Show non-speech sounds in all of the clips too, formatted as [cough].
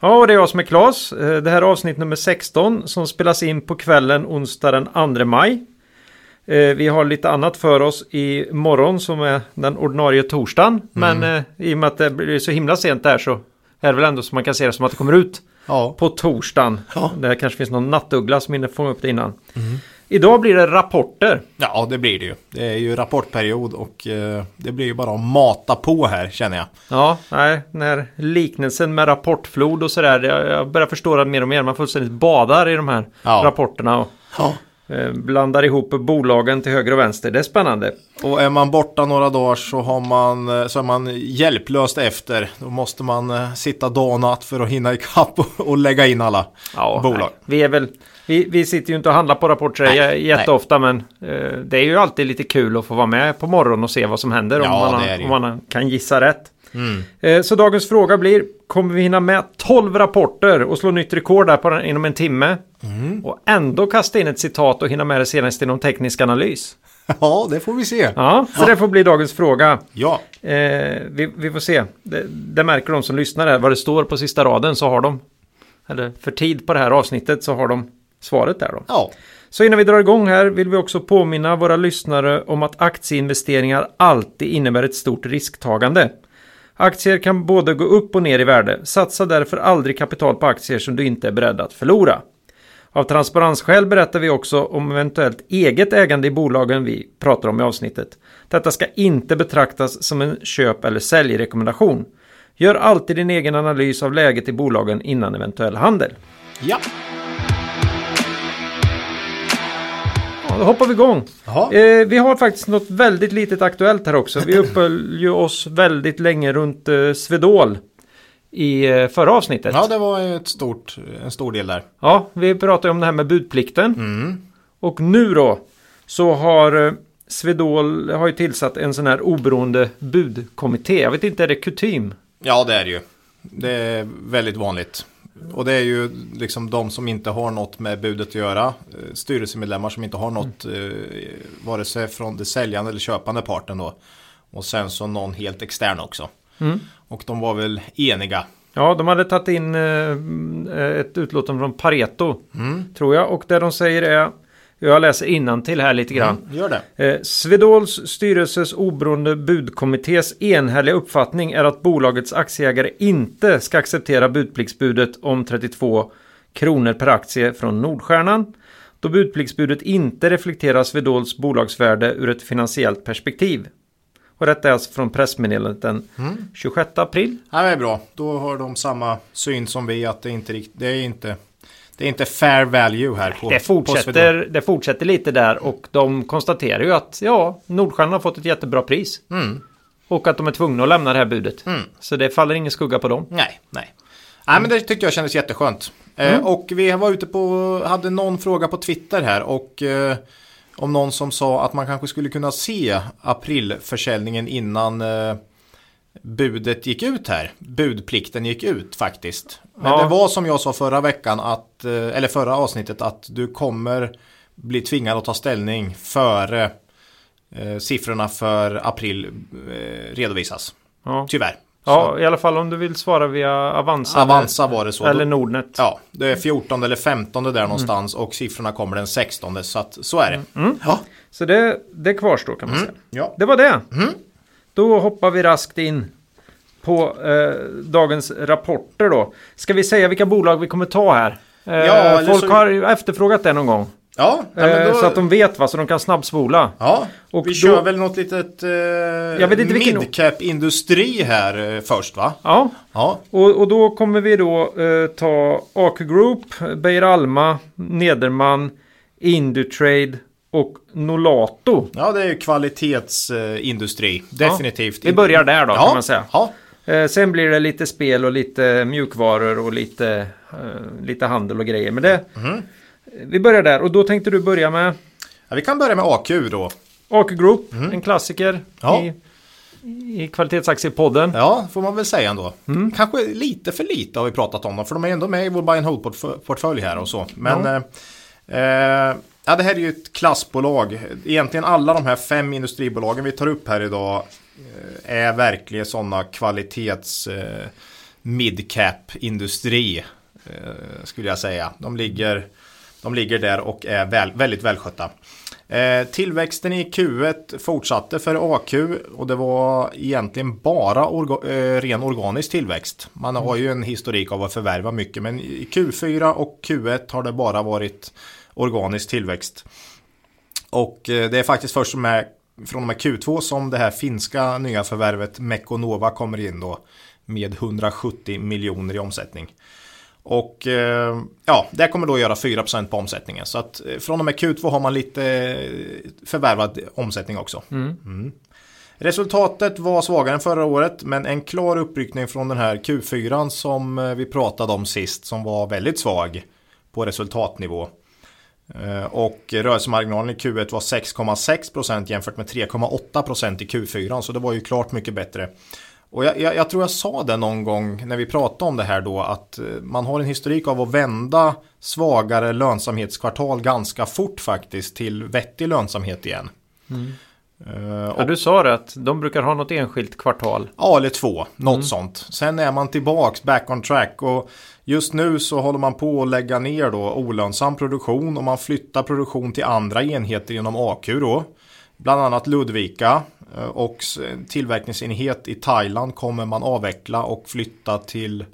Ja, och det är jag som är Klas. Eh, Det här är avsnitt nummer 16 som spelas in på kvällen onsdag den 2 maj. Eh, Vi har lite annat för oss i morgon som är den ordinarie torsdagen. Men eh, i och med att det blir så himla sent där så är det väl ändå som man kan se det som att det kommer ut Ja. på torsdagen. Ja. Det kanske finns någon nattuggla som hinner fånga upp det innan. Idag blir det rapporter. ja, det blir det ju. Det är ju rapportperiod och eh, det blir ju bara att mata på här känner jag. Ja, nej, den här liknelsen med rapportflod och sådär. Jag, jag börjar förstå det mer och mer. Man fullständigt badar i de här Ja. rapporterna. Och, Ja. Eh, blandar ihop bolagen till höger och vänster. Det är spännande. Och är man borta några dagar så, har man, eh, så är man hjälplöst efter. Då måste man eh, sitta dag och natt för att hinna ikapp och, och lägga in alla bolag. nej, vi, är väl, vi, vi sitter ju inte och handlar på rapporter Nej, jätteofta men eh, det är ju alltid lite kul att få vara med på morgonen och se vad som händer Ja, om, man, ju. om man kan gissa rätt. Mm. Eh, så dagens fråga blir, kommer vi hinna med 12 rapporter och slå nytt rekord där på den, inom en timme? Mm. Och ändå kasta in ett citat och hinna med det senaste inom teknisk analys? [laughs] Ja, det får vi se. Ja, så det får bli dagens fråga. Ja, Eh, vi, vi får se. Det, det märker de som lyssnar här. Vad det står på sista raden så har de, eller för tid på det här avsnittet så har de svaret där då. ja. Så innan vi drar igång här vill vi också påminna våra lyssnare om att aktieinvesteringar alltid innebär ett stort risktagande. Aktier kan både gå upp och ner i värde. Satsa därför aldrig kapital på aktier som du inte är beredd att förlora. Av transparensskäl berättar vi också om eventuellt eget ägande i bolagen vi pratar om i avsnittet. Detta ska inte betraktas som en köp eller säljrekommendation. Gör alltid din egen analys av läget i bolagen innan eventuell handel. Ja. Hoppar vi igång. Eh, vi har faktiskt något väldigt litet aktuellt här också. Vi uppehöll ju oss väldigt länge runt eh, Svedol i eh, förra avsnittet. ja, det var ett stort, en stor del där. Ja, vi pratade ju om det här med budplikten. Mm. Och nu då så har eh, Svedol har ju tillsatt en sån här oberoende budkommitté. Jag vet inte, är det kutym? Ja, det är det ju. Det är väldigt vanligt. Och det är ju liksom de som inte har något med budet att göra. eh, Styrelsemedlemmar som inte har något eh, vare sig från det säljande eller köpande parten då. Och sen så någon helt extern också. Mm. Och de var väl eniga. Ja, de hade tagit in eh, ett utlåtande från Pareto, Mm. tror jag. Och det de säger är, jag läser till här lite grann. Mm, gör det. Eh, Svedols styrelses oberoende budkommittés enhälliga uppfattning är att bolagets aktieägare inte ska acceptera budpliktsbudet om 32 kronor per aktie från Nordstjärnan. Då budpliktsbudet inte reflekterar Svedols bolagsvärde ur ett finansiellt perspektiv. Och detta är alltså från pressmeddelandet den 26 april. Ja, det är bra. Då har de samma syn som vi att det inte det är inte det är inte fair value här på Det på fortsätter, Swedol. det fortsätter lite där och de konstaterar ju att ja, Nordstjärnan har fått ett jättebra pris. Mm. Och att de är tvungna att lämna det här budet. Mm. Så det faller ingen skugga på dem. Nej, nej. Nej, men det tyckte jag kändes jätteskönt. Eh, Mm. och vi var ute på, hade någon fråga på Twitter här och eh, om någon som sa att man kanske skulle kunna se aprilförsäljningen innan eh, budet gick ut här. Budplikten gick ut faktiskt. Men Ja. det var som jag sa förra veckan, att, eh, eller förra avsnittet, att du kommer bli tvingad att ta ställning före eh, siffrorna för april eh, redovisas. Ja. Tyvärr. Ja, i alla fall om du vill svara via Avanza. Avanza var det så. Eller Nordnet. Ja, det är 14 eller 15 där någonstans och siffrorna kommer den 16 så att så är det. Ja. Så det, det kvarstår kan man säga. ja. Det var det. Då hoppar vi raskt in på eh, dagens rapporter då. Ska vi säga vilka bolag vi kommer ta här? Eh, Ja, folk så- har efterfrågat det någon gång. Ja, men Eh, då, Så att de vet vad, så de kan snabbspola. ja. och vi då- kör väl något litet eh, midcap-industri här eh, först va? Ja, Ja. och, och då kommer vi då eh, ta AK Group, Beijer Alma, Nederman, Indutrade och Nolato. ja, det är ju kvalitetsindustri. Definitivt. Vi börjar där då ja. kan man säga. Ja, Eh, sen blir det lite spel och lite mjukvaror och lite, eh, lite handel och grejer. Men det, Vi börjar där och då tänkte du börja med Ja, vi kan börja med AQ då. AQ Group, en klassiker Mm. Ja. i, i kvalitetsaktiepodden. Ja, får man väl säga ändå. Mm. Kanske lite för lite har vi pratat om dem, för de är ändå med i vår buy and hold-portfölj här och så. Men Ja. eh, eh, ja, det här är ju ett klassbolag. Egentligen alla de här fem industribolagen vi tar upp här idag eh, är verkligen sådana kvalitets eh, midcap industri eh, skulle jag säga. De ligger, de ligger där och är väl, väldigt välskötta. Eh, tillväxten i Q1 fortsatte för AQ och det var egentligen bara orga, eh, ren organisk tillväxt. Man har ju en historik av att förvärva mycket men i Q4 och Q1 har det bara varit organisk tillväxt. Och eh, det är faktiskt först med, från och med Q2 som det här finska nya förvärvet Mekonova kommer in då med 170 miljoner i omsättning. Och eh, ja, det kommer då göra 4% på omsättningen. Så att eh, från och med Q2 har man lite förvärvad omsättning också. Mm. Resultatet var svagare än förra året men en klar uppryckning från den här Q4 som vi pratade om sist som var väldigt svag på resultatnivå. Eh, Och rörelsemarginalen i Q1 var 6,6% jämfört med 3,8% i Q4 så det var ju klart mycket bättre. Och jag, jag, jag tror jag sa det någon gång när vi pratade om det här då att eh, man har en historik av att vända svagare lönsamhetskvartal ganska fort faktiskt till vettig lönsamhet igen. Eh, Ja, du sa det att de brukar ha något enskilt kvartal. Ja, eller två, något sånt. Sen är man tillbaks back on track och just nu så håller man på att lägga ner då olönsam produktion och man flyttar produktion till andra enheter inom AQ då. Bland annat Ludvika eh, och tillverkningsenhet i Thailand kommer man avveckla och flytta till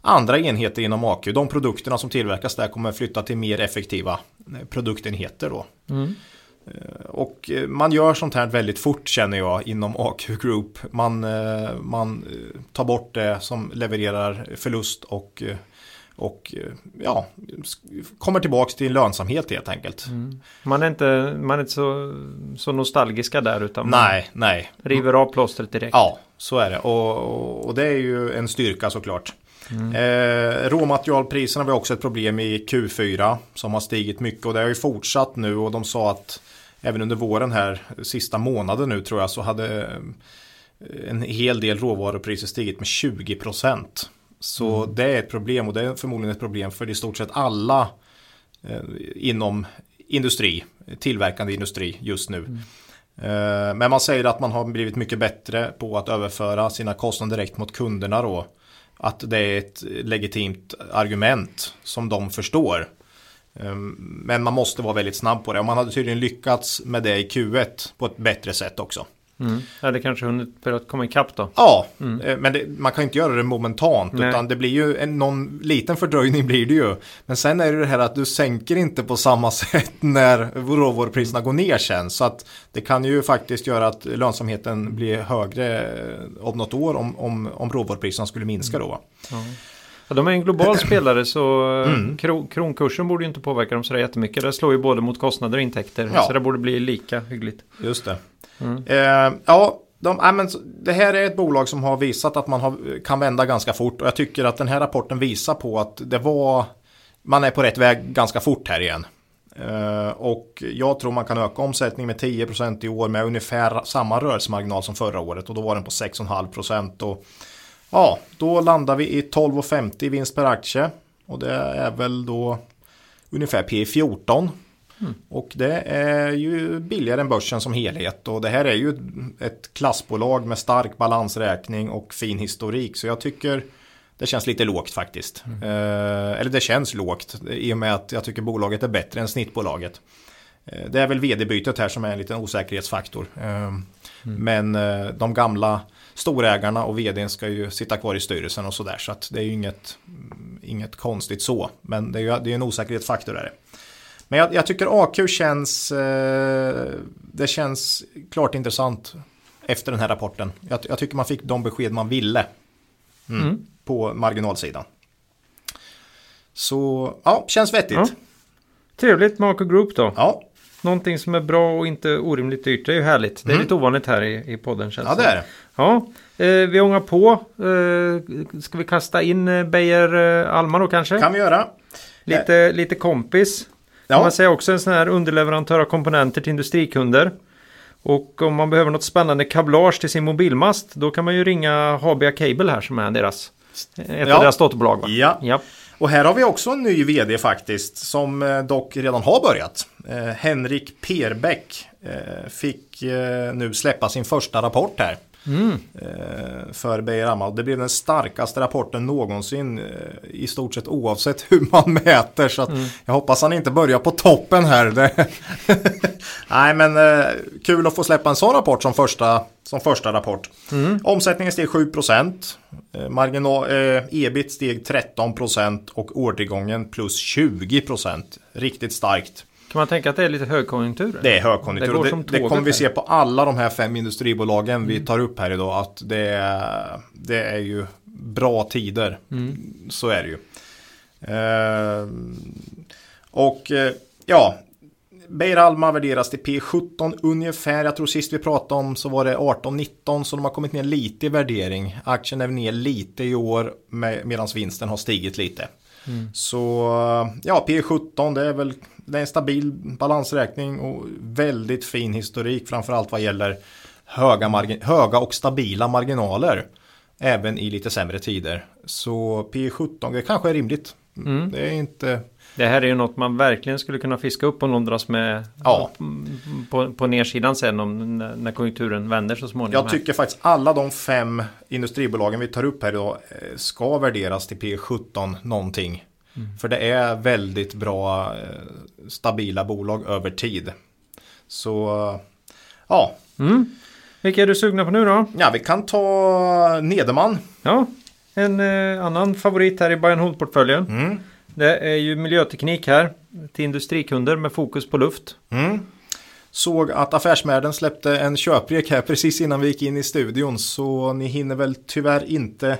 andra enheter inom AQ. De produkterna som tillverkas där kommer flytta till mer effektiva eh, produktenheter då. Mm. Och eh, man gör sånt här väldigt fort känner jag inom AQ Group. Man, eh, man eh, tar bort det som levererar förlust och, eh, och eh, ja, kommer tillbaks till lönsamhet helt enkelt. Man är inte, man är inte så, så nostalgiska där utan Nej, nej. man river av plåstret direkt. Ja, så är det. Och, och, det är ju en styrka såklart. Eh, råmaterialpriserna var också ett problem i Q4 som har stigit mycket och det har ju fortsatt nu och de sa att även under våren här, sista månaden nu tror jag, så hade eh, en hel del råvarupriser stigit med 20%. Så det är ett problem och det är förmodligen ett problem för i stort sett alla eh, inom industri, tillverkande industri just nu. Eh, Men man säger att man har blivit mycket bättre på att överföra sina kostnader direkt mot kunderna då. Att det är ett legitimt argument som de förstår. Eh, Men man måste vara väldigt snabb på det och man hade tydligen lyckats med det i Q1 på ett bättre sätt också. Mm. Det kanske hunnit börjat komma ikapp då. Ja, eh, men det, man kan inte göra det momentant Nej. utan det blir ju en, någon liten fördröjning blir det ju. Men sen är det det här att du sänker inte på samma [laughs] sätt när råvarupriserna går ner sen. Så att det kan ju faktiskt göra att lönsamheten blir högre eh, om något år om, om, om råvarupriserna skulle minska då. va? Ja, de är en global [clears throat] spelare så Mm. kro, kronkursen borde ju inte påverka dem så jättemycket. Det slår ju både mot kostnader och intäkter. Ja. Så det borde bli lika hyggligt. Just det. Eh, ja, de, ja, men, det här är ett bolag som har visat att man har, kan vända ganska fort. Och jag tycker att den här rapporten visar på att det var, man är på rätt väg ganska fort här igen. Eh, och jag tror man kan öka omsättningen med 10% i år med ungefär samma rörelsemarginal som förra året. Och då var den på 6,5%. Och ja, då landar vi i 12,50 i vinst per aktie. Och det är väl då ungefär P 14. Och det är ju billigare än börsen som helhet. Och det här är ju ett klassbolag med stark balansräkning och fin historik. Så jag tycker det känns lite lågt faktiskt. Eh, eller det känns lågt i och med att jag tycker bolaget är bättre än snittbolaget. Eh, det är väl vd-bytet här som är en liten osäkerhetsfaktor. Eh, Men eh, de gamla storägarna och vdn ska ju sitta kvar i styrelsen och sådär. Så att det är ju inget, mm, inget konstigt så. Men det är ju det är en osäkerhetsfaktor. Är det. Men jag, jag tycker AQ känns, eh, det känns klart intressant efter den här rapporten. Jag, jag tycker man fick de besked man ville mm, på marginalsidan. Så ja, känns vettigt. Ja. Trevligt med AK Group då. Ja, Någonting som är bra och inte orimligt dyrt. Det är ju härligt. Det är lite ovanligt här i, i podden känns Mm. ja det är det. Ja, eh, vi ångar på. Eh, ska vi kasta in eh, Beijer eh, Alma då kanske? Kan vi göra. Lite, lite kompis. Ja. Man säger också en sån här underleverantör av komponenter till industrikunder. Och om man behöver något spännande kablage till sin mobilmast då kan man ju ringa HBA Cable här som är deras ett ja. av deras dotterbolag. Ja. ja. Och här har vi också en ny vd faktiskt som eh, dock redan har börjat. Eh, Henrik Perbäck eh, fick eh, nu släppa sin första rapport här. Mm. För Beijer Alma. Det blev den starkaste rapporten någonsin eh, i stort sett oavsett [laughs] hur man mäter. Så mm. jag hoppas han inte börjar på toppen här. [laughs] Nej men eh, kul att få släppa en sån rapport som första, som första rapport. Mm. Omsättningen steg 7%. Marginal, eh, ebit steg 13% och ordergången plus 20%. Riktigt starkt. Kan man tänka att det är lite högkonjunktur? Det är högkonjunktur. Det, det, det kommer vi se på alla de här fem industribolagen mm. vi tar upp här idag. Att det, är, det är ju bra tider. Mm. Så är det ju. Eh, och eh, ja, Beijer Alma värderas till P17 ungefär. Jag tror sist vi pratade om så var det 18-19 så de har kommit ner lite i värdering. Aktien är ner lite i år med, medan vinsten har stigit lite. Mm. Så ja, P17 det är väl det är en stabil balansräkning och väldigt fin historik framförallt vad gäller höga, höga och stabila marginaler. Även i lite sämre tider. Så P17 det kanske är rimligt. Mm. Det är inte det här är ju något man verkligen skulle kunna fiska upp om någon dras med ja. på, på nedsidan sen om, när konjunkturen vänder så småningom. Jag tycker faktiskt alla de fem industribolagen vi tar upp här idag eh, ska värderas till P17 någonting. Mm. För det är väldigt bra eh, stabila bolag över tid. Så ja. Mm. Vilka är du sugna på nu då? Ja, vi kan ta Nederman. Ja, en eh, annan favorit här i Bayern Hold-portföljen. Mm. Det är ju miljöteknik här till industrikunder med fokus på luft. Mm. Såg att Affärsvärlden släppte en köprek här [laughs] precis innan vi gick in i studion så ni hinner väl tyvärr inte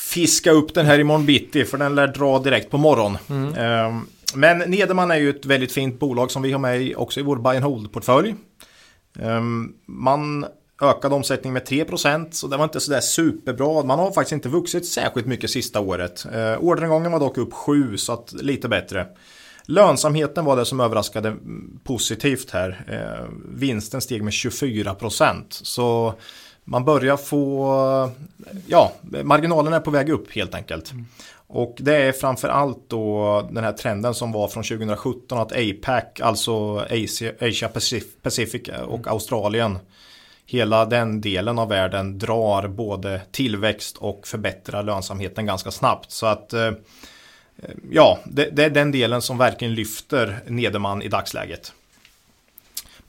fiska upp den här imorgon bitti för den lär dra direkt på morgon. Mm. Ehm, men Nederman är ju ett väldigt fint bolag som vi har med också i vår buy and hold-portfölj. Ehm, man ökade omsättning med 3% så det var inte sådär superbra. Man har faktiskt inte vuxit särskilt mycket sista året. Eh, orderingången var dock upp 7 så att lite bättre. Lönsamheten var det som överraskade positivt här. Eh, vinsten steg med 24%. Så man börjar få, ja, marginalen är på väg upp helt enkelt. Mm. Och det är framför allt då den här trenden som var från 2017 att APAC, alltså Asia, Asia Pacific och mm. Australien hela den delen av världen drar både tillväxt och förbättrar lönsamheten ganska snabbt. Så att eh, ja, det, det, är den delen som verkligen lyfter Nederman i dagsläget.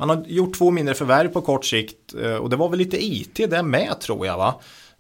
Man har gjort två mindre förvärv på kort sikt eh, och det var väl lite IT det med tror jag va?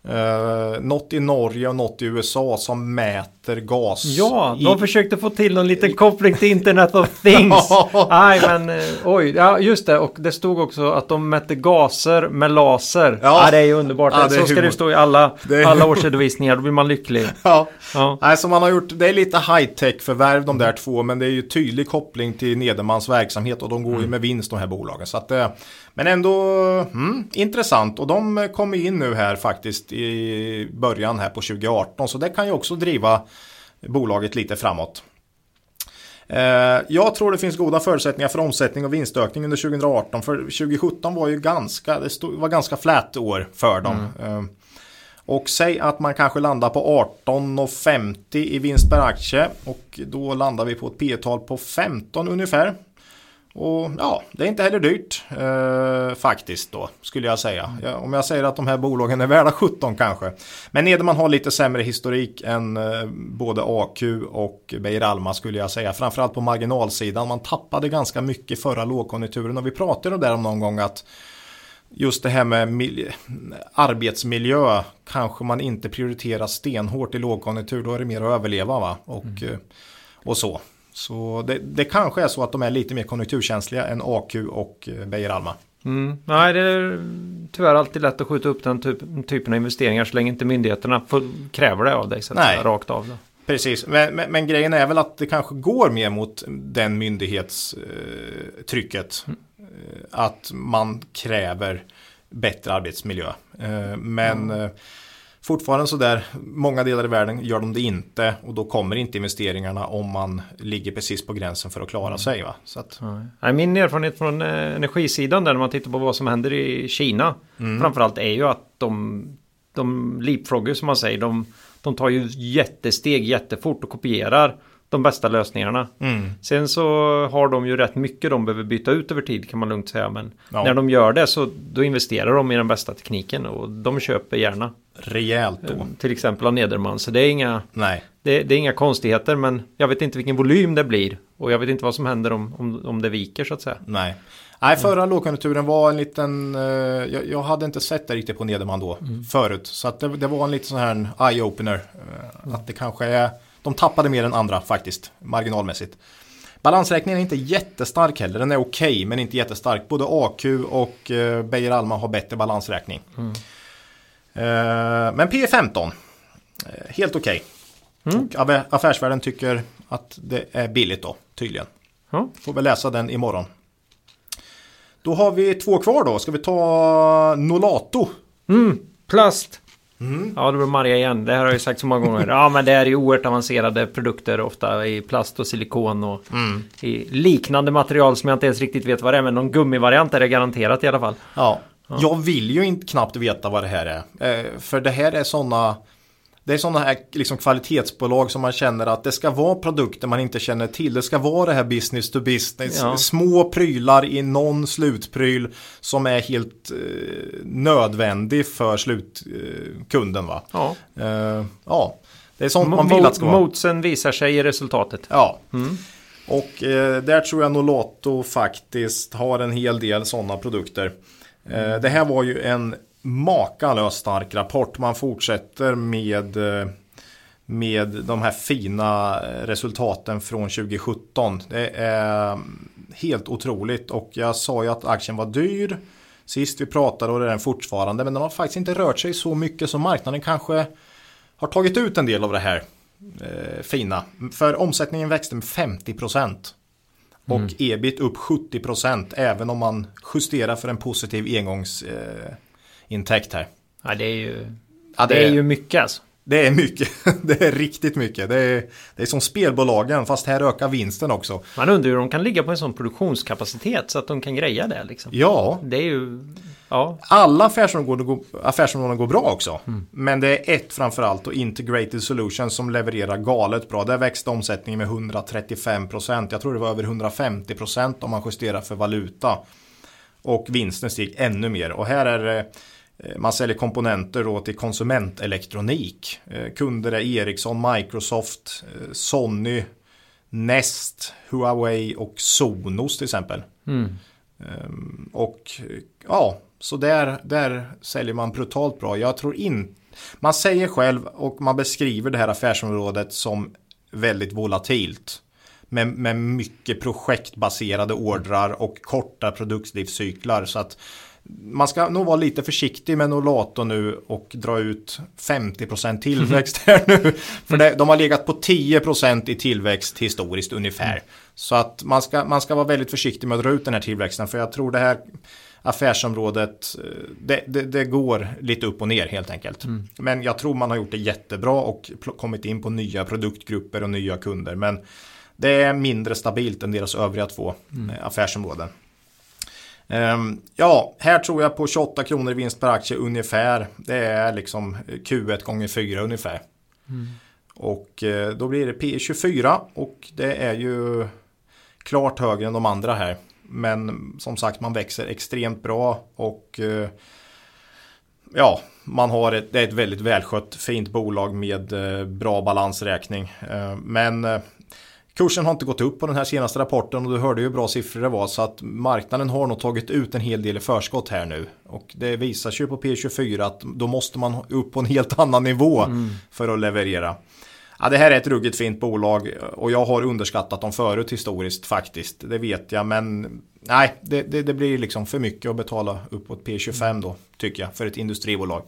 Uh, något i Norge och något i USA som mäter gas. Ja, de i... försökte få till någon liten koppling till Internet of Things. [laughs] Nej, men uh, oj, ja just det. Och det stod också att de mätte gaser med laser. Ja, ja det är ju underbart. Ja, det så ska humor. det stå i alla, alla årsredovisningar. Då blir man lycklig. [laughs] Ja, ja. Nej, man har gjort, det är lite high-tech förvärv de där två. Men det är ju tydlig koppling till Nedermans verksamhet och de går mm. ju med vinst de här bolagen. Så att, uh, men ändå mm, intressant och de kommer in nu här faktiskt i början här på 2018 så det kan ju också driva bolaget lite framåt. Eh, jag tror det finns goda förutsättningar för omsättning och vinstökning under 2018 för 2017 var ju ganska, det stod, var ganska flät år för dem. Mm. Eh, och säg att man kanske landar på 18,50 i vinst per aktie och då landar vi på ett P-tal på 15 ungefär. Och ja, det är inte heller dyrt eh, faktiskt då, skulle jag säga. Ja, om jag säger att de här bolagen är värda 17 kanske. Men Nederman har lite sämre historik än eh, både AQ och Beijer Alma skulle jag säga. Framförallt på marginalsidan. Man tappade ganska mycket förra lågkonjunkturen och vi pratade där om någon gång att just det här med arbetsmiljö kanske man inte prioriterar stenhårt i lågkonjunktur. Då är det mer att överleva va? Och, mm. Eh, och så. Så det, det kanske är så att de är lite mer konjunkturkänsliga än AQ och eh, Beijer Alma. Mm. Nej, det är tyvärr alltid lätt att skjuta upp den typ, typen av investeringar så länge inte myndigheterna får, kräver det av dig. Så Nej. rakt av. Då. Precis, men, men, men, grejen är väl att det kanske går mer mot den myndighetstrycket. Mm. Att man kräver bättre arbetsmiljö. Eh, men mm. Fortfarande så där, många delar i världen gör de det inte och då kommer inte investeringarna om man ligger precis på gränsen för att klara sig. Va? Så att... Min erfarenhet från eh, energisidan där när man tittar på vad som händer i Kina mm. framförallt är ju att de, de leapfrogger som man säger, de, de tar ju jättesteg jättefort och kopierar de bästa lösningarna. Mm. Sen så har de ju rätt mycket de behöver byta ut över tid kan man lugnt säga. Men ja. när de gör det så då investerar de i den bästa tekniken och de köper gärna. Rejält då. Eh, till exempel av Nederman. Så det är inga, Nej. Det, det, är inga konstigheter men jag vet inte vilken volym det blir. Och jag vet inte vad som händer om, om, om det viker så att säga. Nej. Nej, förra lågkonjunkturen var en liten, uh, jag, jag, hade inte sett det riktigt på Nederman då mm. förut. Så att det, det, var en liten sån här eye-opener. Uh, mm. Att det kanske är de tappade mer än andra faktiskt, marginalmässigt. Balansräkningen är inte jättestark heller, den är okej okay, men inte jättestark. Både AQ och eh, Beijer Alma har bättre balansräkning. Mm. Eh, men P 15, eh, helt okej. Okay. Mm. affärsvärlden tycker att det är billigt då, tydligen. Mm. Får väl läsa den imorgon. Då har vi två kvar då, ska vi ta Nolato? Mm, plast. Mm. Ja, det var Maria igen. Det här har jag ju sagt så många gånger. Ja, men det är ju oerhört avancerade produkter. Ofta i plast och silikon och mm. i liknande material som jag inte ens riktigt vet vad det är. Men någon gummivariant är det garanterat i alla fall. Ja, ja. jag vill ju inte knappt veta vad det här är. Eh, för det här är sådana det är sådana här liksom kvalitetsbolag som man känner att det ska vara produkter man inte känner till. Det ska vara det här business to business. Ja. Små prylar i någon slutpryl som är helt eh, nödvändig för slutkunden. Eh, Ja. Eh, ja, det är sånt man vill att ska vara. Motsen visar sig i resultatet. Ja. Mm. Och eh, där tror jag Nolato faktiskt har en hel del sådana produkter. Eh, det här var ju en makalöst stark rapport. Man fortsätter med, eh, med de här fina eh, resultaten från 2017. Det är mm, helt otroligt och jag sa ju att aktien var dyr sist vi pratade och det är den fortfarande. Men den har faktiskt inte rört sig så mycket som marknaden kanske har tagit ut en del av det här eh, fina. För omsättningen växte med 50 procent. Och mm. ebit upp 70 procent även om man justerar för en positiv engångs eh, här. Ja, det är ju, ja, det, det är ju mycket alltså. Det är mycket. [laughs] Det är riktigt mycket. Det är, det är som spelbolagen fast här ökar vinsten också. Man undrar hur de kan ligga på en sån produktionskapacitet så att de kan greja det. Liksom. Ja. Det är ju... Ja. Alla affärsområden går, affärsområden går bra också. Mm. Men det är ett framförallt och Integrated Solutions som levererar galet bra. Där växte omsättningen med 135%. Jag tror det var över 150% om man justerar för valuta. Och vinsten steg ännu mer. Och här är det Eh, man säljer komponenter då till konsumentelektronik. Eh, kunder är Ericsson, Microsoft, eh, Sony, Nest, Huawei och Sonos till exempel. Mm. Ehm, och ja, så där, där säljer man brutalt bra. Jag tror inte man säger själv och man beskriver det här affärsområdet som väldigt volatilt. Med, med mycket projektbaserade ordrar och korta produktlivscyklar. Så att man ska nog vara lite försiktig med Nolato nu och dra ut 50% tillväxt här nu. För det, de har legat på 10% i tillväxt historiskt ungefär. Mm. Så att man ska, man ska vara väldigt försiktig med att dra ut den här tillväxten. För jag tror det här affärsområdet, eh, det, det, det går lite upp och ner helt enkelt. Mm. Men jag tror man har gjort det jättebra och kommit in på nya produktgrupper och nya kunder. Men det är mindre stabilt än deras övriga två mm. Eh, affärsområden. Ehm, ja, här tror jag på 28 kronor i vinst per aktie ungefär. Det är liksom Q1 gånger 4 ungefär. Mm. Och eh, då blir det P24 och det är ju klart högre än de andra här. Men som sagt man växer extremt bra och eh, ja, man har ett, det är ett väldigt välskött fint bolag med eh, bra balansräkning. Men Kursen har inte gått upp på den här senaste rapporten och du hörde ju hur bra siffror det var så att marknaden har nog tagit ut en hel del i förskott här nu. Och det visar sig på P24 att då måste man upp på en helt annan nivå mm. för att leverera. Ja, det här är ett ruggigt fint bolag och jag har underskattat dem förut historiskt faktiskt. Det vet jag men nej, det, det, det blir liksom för mycket att betala uppåt P25 då tycker jag för ett industribolag.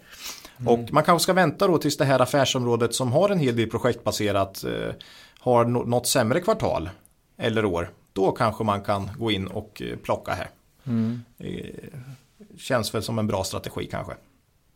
Mm. Och man kanske ska vänta då tills det här affärsområdet som har en hel del projektbaserat eh, har något sämre kvartal eller år, då kanske man kan gå in och eh, plocka här. Mm. Känns väl som en bra strategi kanske.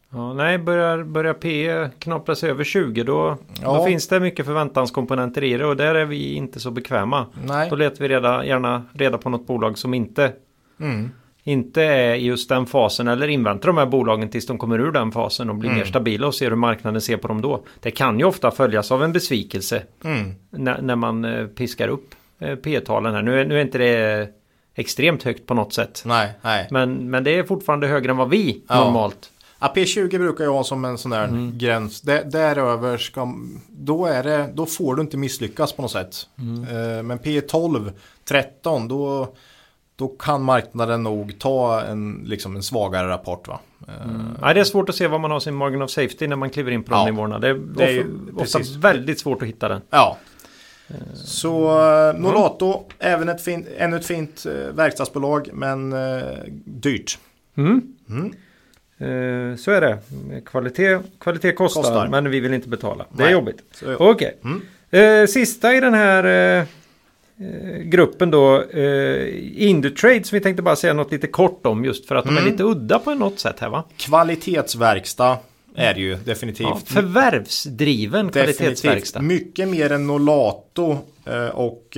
Ja, nej, börjar, börjar P knapra sig över 20 då, Ja. då finns det mycket förväntanskomponenter i det och där är vi inte så bekväma. Nej. Då letar vi reda, gärna reda på något bolag som inte, Mm. inte är i just den fasen eller inväntar de här bolagen tills de kommer ur den fasen och blir Mm. mer stabila och ser hur marknaden ser på dem då. Det kan ju ofta följas av en besvikelse Mm. när, när man eh, piskar upp eh, P-talen här. Nu, är- nu är inte det extremt högt på något sätt. Nej, nej. Men, men det är fortfarande högre än vad vi Ja. normalt. Ja, P20 brukar jag ha som en sån där Mm. gräns. Där, däröver ska, då, är det, då får du inte misslyckas på något sätt. Mm. Eh, men P12, 13, då, då kan marknaden nog ta en, liksom en svagare rapport. Va? Eh, Nej, det är svårt att se vad man har sin margin of safety när man kliver in på de Ja. nivåerna. Det är, Det är ofta, ofta väldigt svårt att hitta den. Ja. Så eh, Nolato, även ett fint, ännu ett fint eh, verkstadsbolag, men eh, dyrt. Mm. Mm. Eh, så är det. Kvalitet, kvalitet kostar, Kostar. men vi vill inte betala. Det är Nej. jobbigt. Så, Okej. Mm. Eh, sista i den här eh, gruppen då. Indutrade som vi tänkte bara säga något lite kort om just för att de är Mm. lite udda på något sätt här va? Kvalitetsverkstad är det ju definitivt. Ja, förvärvsdriven kvalitetsverkstad. Mycket mer än Nolato och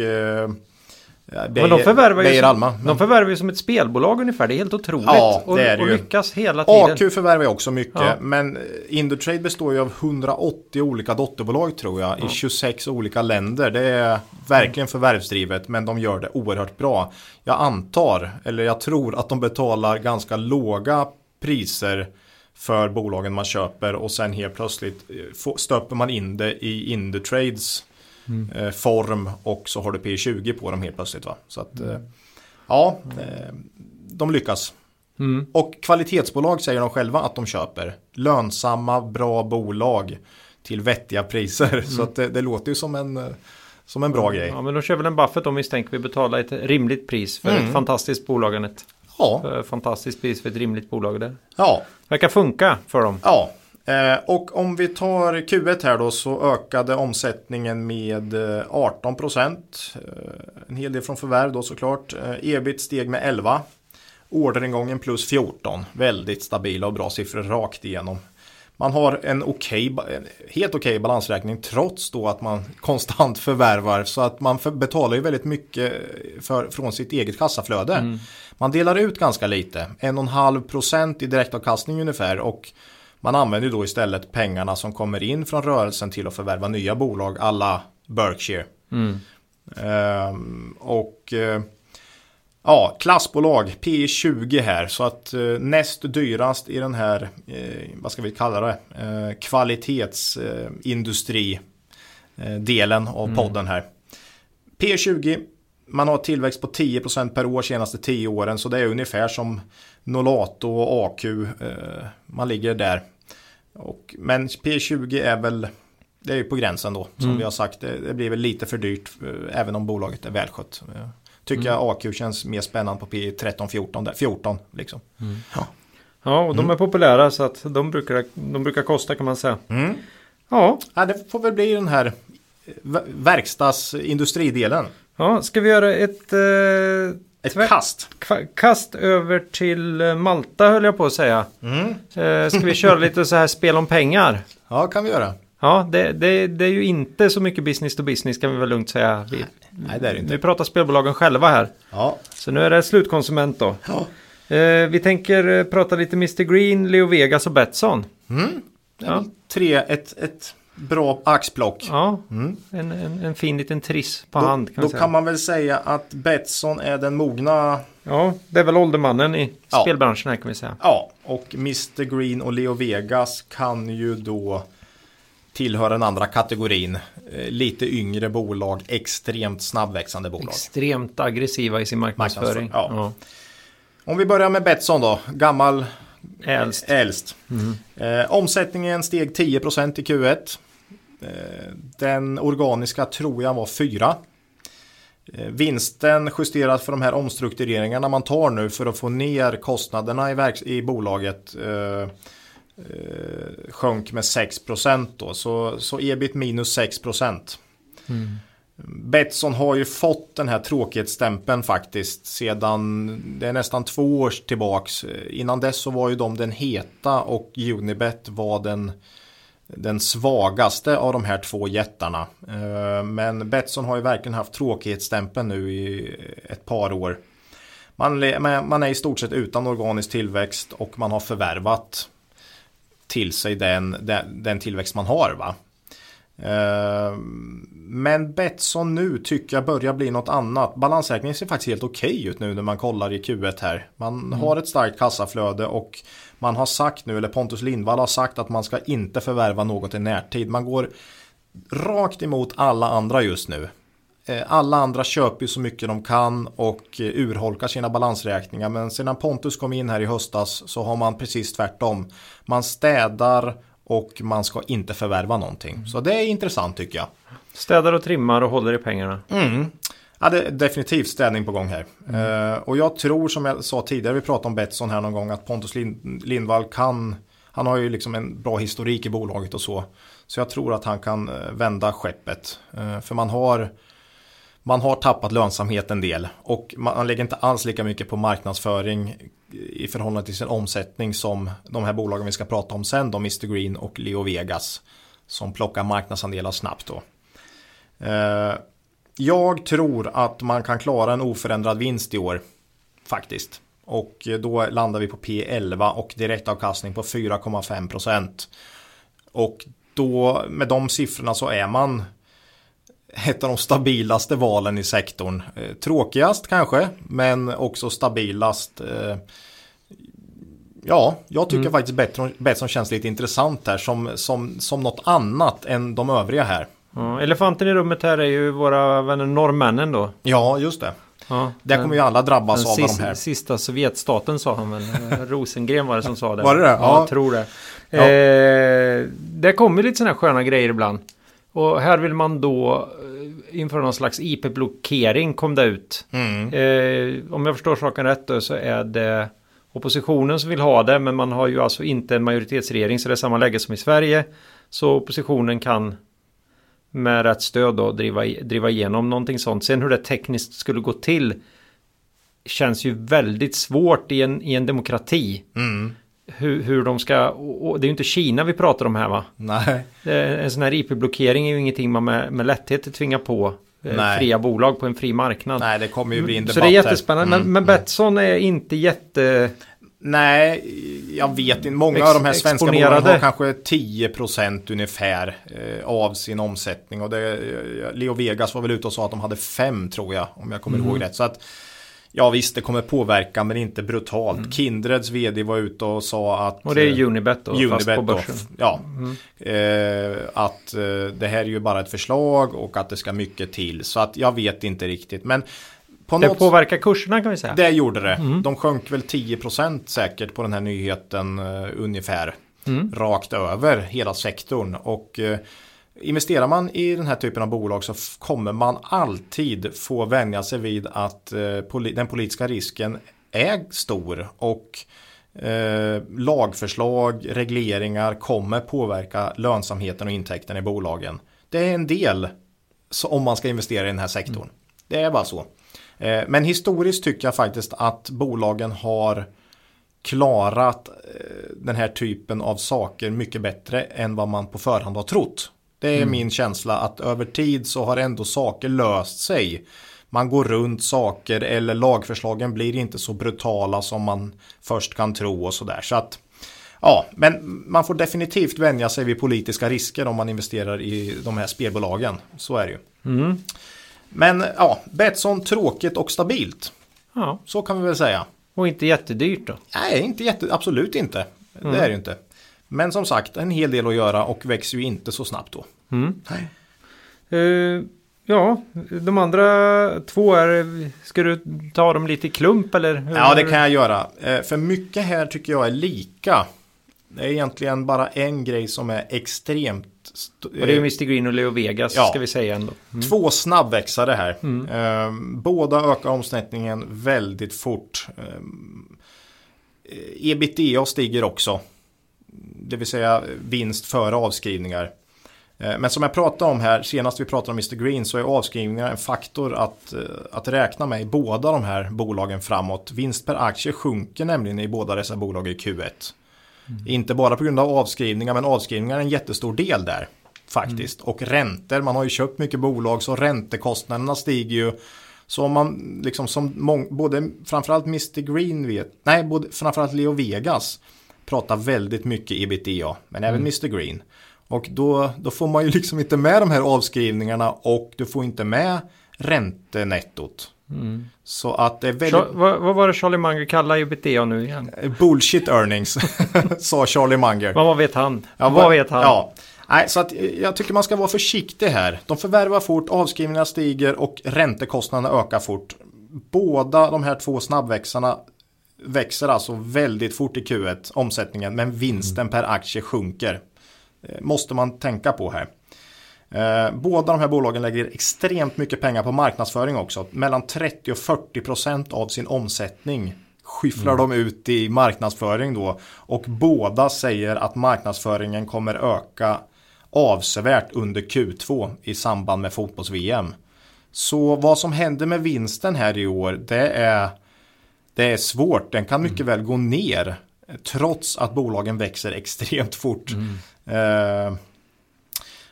eh, Men de förvärvar, ju Beijer som, Alma. de förvärvar ju som ett spelbolag ungefär. Det är helt otroligt. Ja, det och, är det och ju. lyckas hela tiden. AQ förvärvar ju också mycket. Ja. Men eh, Indutrade består ju av 180 olika dotterbolag tror jag. I 26 olika länder. Det är verkligen förvärvsdrivet. Men de gör det oerhört bra. Jag antar, eller jag tror att de betalar ganska låga priser för bolagen man köper och sen helt plötsligt eh, stöper man in det i Indutrades eh, form och så har du P20 på dem helt plötsligt. Va? Så att, eh, ja, eh, de lyckas. Mm. Och kvalitetsbolag säger de själva att de köper. Lönsamma, bra bolag till vettiga priser. Så att det, det låter ju som en, som en bra grej. Ja, men då kör väl en Buffett om misstänker vi betalar ett rimligt pris för Mm. ett fantastiskt bolag. Ja, för fantastiskt pris för ett rimligt bolag där. ja, Verkar funka för dem. ja. Eh, och om vi tar Q1 här då så ökade omsättningen med eh, 18 procent. Eh, en hel del från förvärv då såklart. Eh, ebit steg med 11. Orderingången plus 14. Väldigt stabila och bra siffror rakt igenom. Man har en okej, en helt okej balansräkning trots då att man [laughs] konstant förvärvar. Så att man betalar ju väldigt mycket för, från sitt eget kassaflöde. Man delar ut ganska lite, 1,5% i direktavkastning ungefär. Och man använder då istället pengarna som kommer in från rörelsen till att förvärva nya bolag alla Berkshire. Ehm, och eh, ja, klassbolag P20 här så att eh, näst dyrast i den här, eh, vad ska vi kalla det, kvalitetsindustri delen av podden här. P20, man har tillväxt på 10% per år senaste 10 åren så det är ungefär som Nolato och AQ, eh, man ligger där. Och, men P20 är väl, det är ju på gränsen då, som vi har sagt. Det, blir väl lite för dyrt, eh, även om bolaget är välskött. Eh, Tycker jag AQ känns mer spännande på P13, 14, där, 14 liksom. Ja. Ja, och de är populära så att de brukar, de brukar kosta kan man säga. Mm. Ja, Ja, det får väl bli den här ver- verkstadsindustridelen. Ja ska vi göra ett eh, Ett kast. kast över till eh, Malta höll jag på att säga. Mm. Eh, ska vi köra lite så här spel om pengar? [laughs] Ja, kan vi göra. Ja, det, det, det är ju inte så mycket business to business kan vi väl lugnt säga. Vi, Nej, det är det inte. vi pratar spelbolagen själva här. Ja. Så nu är det slutkonsument då. ja. Eh, vi tänker prata lite Mr Green, Leo Vegas och Betsson. Mm. Ja. tre, ett, ett bra axplock. Ja, Mm. en, en, en fin liten triss på Då, hand kan då kan man väl säga att Betsson är den mogna. Ja, det är väl åldermannen i Ja. spelbranschen här kan vi säga. Ja, och Mr Green och Leo Vegas kan ju då tillhöra den andra kategorin. Eh, Lite yngre bolag, extremt snabbväxande bolag. Extremt aggressiva i sin marknadsföring. Marknadsföring, ja. Om vi börjar med Betsson då, gammal Äldst. äldst. Eh, omsättningen steg 10% i Q1. Eh, den organiska tror jag var 4. Eh, vinsten justerat för de här omstruktureringarna man tar nu för att få ner kostnaderna i, verks- i bolaget eh, eh, sjönk med 6% då. Så, så ebit minus 6%. Betsson har ju fått den här tråkighetsstämpeln faktiskt sedan det är nästan två år tillbaks. Innan dess så var ju de den heta och Unibet var den, den svagaste av de här två jättarna. Eh, men Betsson har ju verkligen haft tråkighetsstämpeln nu i ett par år. Man, man är i stort sett utan organisk tillväxt och man har förvärvat till sig den, den, den tillväxt man har. Va? Eh, men Betsson nu tycker jag börjar bli något annat. Balansräkningen ser faktiskt helt okej okay ut nu när man kollar i Q1 här. Man mm. har ett starkt kassaflöde och man har sagt nu, eller Pontus Lindvall har sagt att man ska inte förvärva något i närtid. Man går rakt emot alla andra just nu. Eh, alla andra köper ju så mycket de kan och urholkar sina balansräkningar. Men sedan Pontus kom in här i höstas så har man precis tvärtom. Man städar och man ska inte förvärva någonting. Så det är intressant tycker jag. Städar och trimmar och håller i pengarna. Mm. Ja, det är definitivt städning på gång här. Mm. Uh, och jag tror som jag sa tidigare, vi pratade om Betsson här någon gång, att Pontus Lind Lindvall kan, han har ju liksom en bra historik i bolaget och så. Så jag tror att han kan eh, vända skeppet. Uh, för man har man har tappat lönsamhet en del och man lägger inte alls lika mycket på marknadsföring i förhållande till sin omsättning som de här bolagen vi ska prata om sen, då Mr Green och Leo Vegas som plockar marknadsandelar snabbt då. Eh, jag tror att man kan klara en oförändrad vinst i år faktiskt. Och då landar vi på P11 och direktavkastning på 4,5 procent. Och då med de siffrorna så är man ett av de stabilaste valen i sektorn. Eh, tråkigast kanske, men också stabilast. Eh, ja, jag tycker mm. faktiskt Betsson känns lite intressant här som, som, som något annat än de övriga här. Ja, elefanten i rummet här är ju våra vänner norrmännen då. Ja, just det. Ja, Där kommer ju alla drabbas av sista, de här. Sista Sovjetstaten sa han väl. [laughs] Rosengren var det som sa det. Var det det? Ja, ja. jag tror det. Ja. Eh, det kommer lite sådana här sköna grejer ibland. Och här vill man då inför någon slags IP-blockering kom det ut. Mm. Eh, om jag förstår saken rätt då, så är det oppositionen som vill ha det men man har ju alltså inte en majoritetsregering så det är samma läge som i Sverige. Så oppositionen kan med rätt stöd då driva, driva igenom någonting sånt. Sen hur det tekniskt skulle gå till känns ju väldigt svårt i en, i en demokrati. Mm hur, hur de ska, och det är ju inte Kina vi pratar om här va? Nej. En sån här IP-blockering är ju ingenting man med, med lätthet tvingar på eh, Nej. fria bolag på en fri marknad. Nej, det kommer ju bli en debatt Så det är jättespännande. Mm. Men, men Betsson är inte jätte... Nej, jag vet inte. Många Ex av de här svenska bolagen har kanske 10% ungefär eh, av sin omsättning. Och det, eh, Leo Vegas var väl ute och sa att de hade 5 tror jag, om jag kommer mm. ihåg rätt. Så att Ja visst, det kommer påverka men inte brutalt. Mm. Kindreds vd var ute och sa att... Och det är Unibet då, Unibet fast på börsen. Då, ja. Mm. Eh, att eh, det här är ju bara ett förslag och att det ska mycket till. Så att jag vet inte riktigt. Men på det något... påverkar kurserna kan vi säga. Det gjorde det. Mm. De sjönk väl 10% säkert på den här nyheten uh, ungefär. Mm. Rakt över hela sektorn. Och uh, Investerar man i den här typen av bolag så kommer man alltid få vänja sig vid att eh, den politiska risken är stor och eh, lagförslag, regleringar kommer påverka lönsamheten och intäkten i bolagen. Det är en del om man ska investera i den här sektorn. Mm. Det är bara så. Eh, men historiskt tycker jag faktiskt att bolagen har klarat den här typen av saker mycket bättre än vad man på förhand har trott. Det är mm. min känsla att över tid så har ändå saker löst sig. Man går runt saker eller lagförslagen blir inte så brutala som man först kan tro och sådär. Så att Ja, men man får definitivt vänja sig vid politiska risker om man investerar i de här spelbolagen. Så är det ju. Mm. Men ja, Betsson tråkigt och stabilt. Ja. Så kan vi väl säga. Och inte jättedyrt då? Nej, inte jätte, absolut inte. Mm. Det är det inte. Men som sagt, en hel del att göra och växer ju inte så snabbt då. Mm. Uh, ja, de andra två är, ska du ta dem lite i klump eller? Ja, det kan jag göra. Uh, för mycket här tycker jag är lika. Det är egentligen bara en grej som är extremt och det är Mr Green och Leo Vegas ja. ska vi säga ändå. Mm. Två snabbväxare här. Mm. Eh, båda ökar omsättningen väldigt fort. Eh, ebitda stiger också det vill säga vinst före avskrivningar. Eh, men som jag pratade om här, senast vi pratade om Mr Green, så är avskrivningar en faktor att, eh, att räkna med i båda de här bolagen framåt. Vinst per aktie sjunker nämligen i båda dessa bolag i Q1. Mm. Inte bara på grund av avskrivningar, men avskrivningar är en jättestor del där. Faktiskt. Mm. Och räntor, man har ju köpt mycket bolag så räntekostnaderna stiger ju. Så om man liksom som mång, både framförallt Mr Green vet, nej både, framförallt Leo Vegas pratar väldigt mycket ebitda, men även mm. Mr Green. Och då, då får man ju [laughs] liksom inte med de här avskrivningarna och du får inte med räntenettot. Mm. Så att det är väldigt... vad, vad, var det Charlie Munger kallade ebitda nu igen? Bullshit earnings, [laughs] sa Charlie Munger. vad vet han? Ja, vad, vad vet han? Ja. Nej, så att jag tycker man ska vara försiktig här. De förvärvar fort, avskrivningarna stiger och räntekostnaderna ökar fort. Båda de här två snabbväxarna växer alltså väldigt fort i Q1, omsättningen, men vinsten mm. per aktie sjunker. Eh, måste man tänka på här. Eh, båda de här bolagen lägger extremt mycket pengar på marknadsföring också. Mellan 30 och 40 procent av sin omsättning skyfflar mm. de ut i marknadsföring då. Och båda säger att marknadsföringen kommer öka avsevärt under Q2 i samband med fotbolls-VM. Så vad som händer med vinsten här i år det är, det är svårt. Den kan mycket mm. väl gå ner trots att bolagen växer [laughs] extremt fort. Mm. Eh,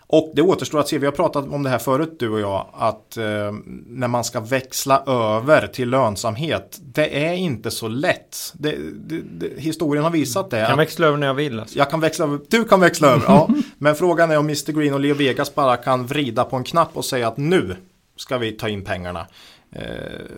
och det återstår att se, vi har pratat om det här förut du och jag, att eh, när man ska växla över till lönsamhet, det är inte så lätt. Det, det, det, historien har visat det. Jag kan växla över när jag vill. Alltså. Jag kan växla över, du kan växla över, ja. [laughs] Men frågan är om Mr Green och Leo Vegas bara kan vrida på en knapp och säga att nu ska vi ta in pengarna. Eh,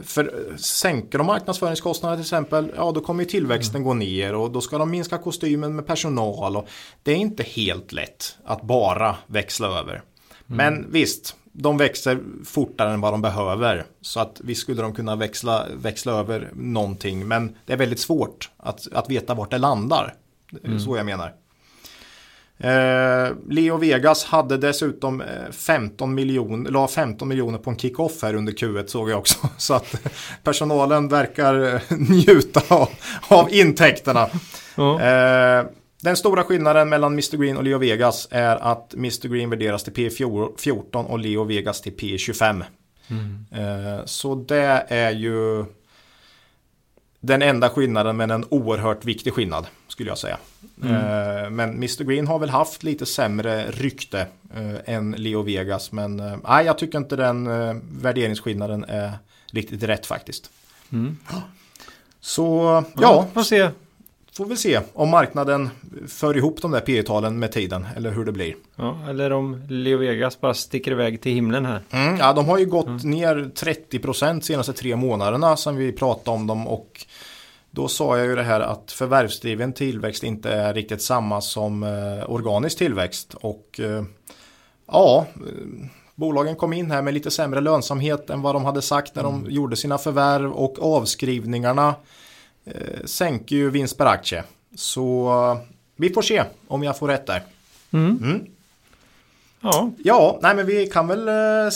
för sänker de marknadsföringskostnader till exempel, ja då kommer ju tillväxten mm. gå ner och då ska de minska kostymen med personal. Och det är inte helt lätt att bara växla över. Mm. Men visst, de växer fortare än vad de behöver. Så att visst skulle de kunna växla, växla över någonting. Men det är väldigt svårt att, att veta vart det landar. Mm. Så jag menar. Eh, Leo Vegas hade dessutom 15 miljoner, la 15 miljoner på en kick-off här under Q1 såg jag också. [laughs] Så att personalen verkar eh, [laughs] njuta av, av intäkterna. Ja. Eh, den stora skillnaden mellan Mr Green och Leo Vegas är att Mr Green värderas till P14 och Leo Vegas till P25. Mm. Eh, så det är ju den enda skillnaden men en oerhört viktig skillnad skulle jag säga. Mm. Eh, men Mr Green har väl haft lite sämre rykte eh, än Leo Vegas. Men eh, nej, jag tycker inte den värderingsskillnaden är riktigt rätt faktiskt. Mm. Så ja, ja, får se. Får vi se om marknaden för ihop de där P talen med tiden eller hur det blir. Ja, eller om Leo Vegas bara sticker iväg till himlen här. Mm, ja, de har ju gått mm. ner 30% senaste tre månaderna som vi pratade om dem och då sa jag ju det här att förvärvsdriven tillväxt inte är riktigt samma som eh, organisk tillväxt. Och eh, ja, bolagen kom in här med lite sämre lönsamhet än vad de hade sagt när mm. de gjorde sina förvärv och avskrivningarna eh, sänker ju vinst per aktie. Så vi får se om jag får rätt där. Mm. Mm. Ja. ja, nej men vi kan väl eh,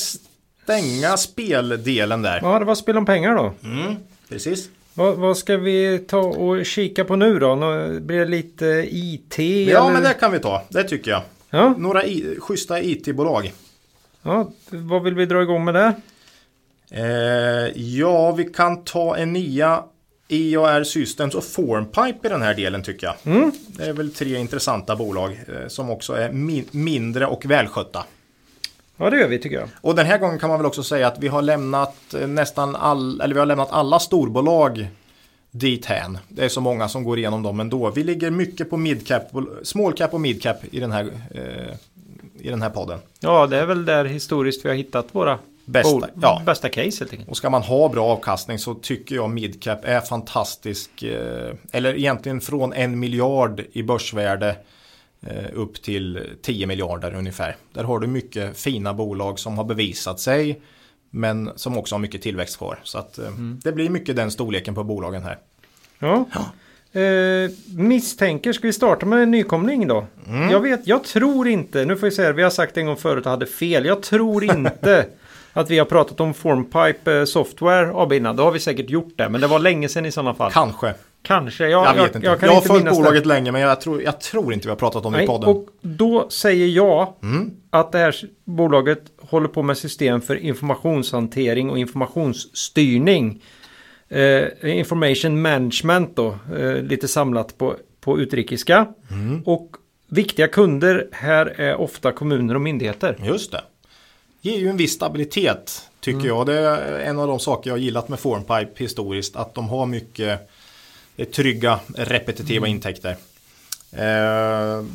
stänga speldelen där. Ja, det var spel om pengar då. Mm, precis. Vad, vad, ska vi ta och kika på nu då? Blir det lite IT? Ja, eller? men det kan vi ta. Det tycker jag. Ja. Några i, schyssta IT-bolag. Ja, vad vill vi dra igång med det? Eh, ja, vi kan ta Enia, EOR Systems och Formpipe i den här delen tycker jag. Mm. Det är väl tre intressanta bolag eh, som också är min mindre och välskötta. Ja det gör vi tycker jag. Och den här gången kan man väl också säga att vi har lämnat eh, nästan all, eller vi har lämnat alla storbolag dit hän. Det är så många som går igenom dem ändå. Vi ligger mycket på midcap, small cap och midcap i den här, eh, i den här podden. Ja det är väl där historiskt vi har hittat våra bästa, ja. bästa case helt enkelt. Och ska man ha bra avkastning så tycker jag midcap är fantastisk. Eh, eller egentligen från en miljard i börsvärde upp till 10 miljarder ungefär. Där har du mycket fina bolag som har bevisat sig men som också har mycket tillväxt kvar. Så att eh, mm. det blir mycket den storleken på bolagen här. Ja. ja. Eh, misstänker, ska vi starta med en nykomling då? Mm. Jag vet, jag tror inte, nu får vi säga vi har sagt en gång förut och hade fel. Jag tror inte [laughs] att vi har pratat om Formpipe Software AB innan. Då har vi säkert gjort det, men det var länge sedan i sådana fall. Kanske. Kanske, Jag, jag, vet inte. Jag, kan har inte följt minnas det. bolaget länge men jag tror, jag tror inte vi har pratat om det i podden. och då säger jag Mm. att det här bolaget håller på med system för informationshantering och informationsstyrning. Eh, information management då, eh, lite samlat på, på utrikiska. Mm. Och viktiga kunder här är ofta kommuner och myndigheter. Just det. Ger ju en viss stabilitet tycker jag. Det är en av de saker jag har gillat med Formpipe historiskt. Att de har mycket eh, trygga repetitiva intäkter. Eh,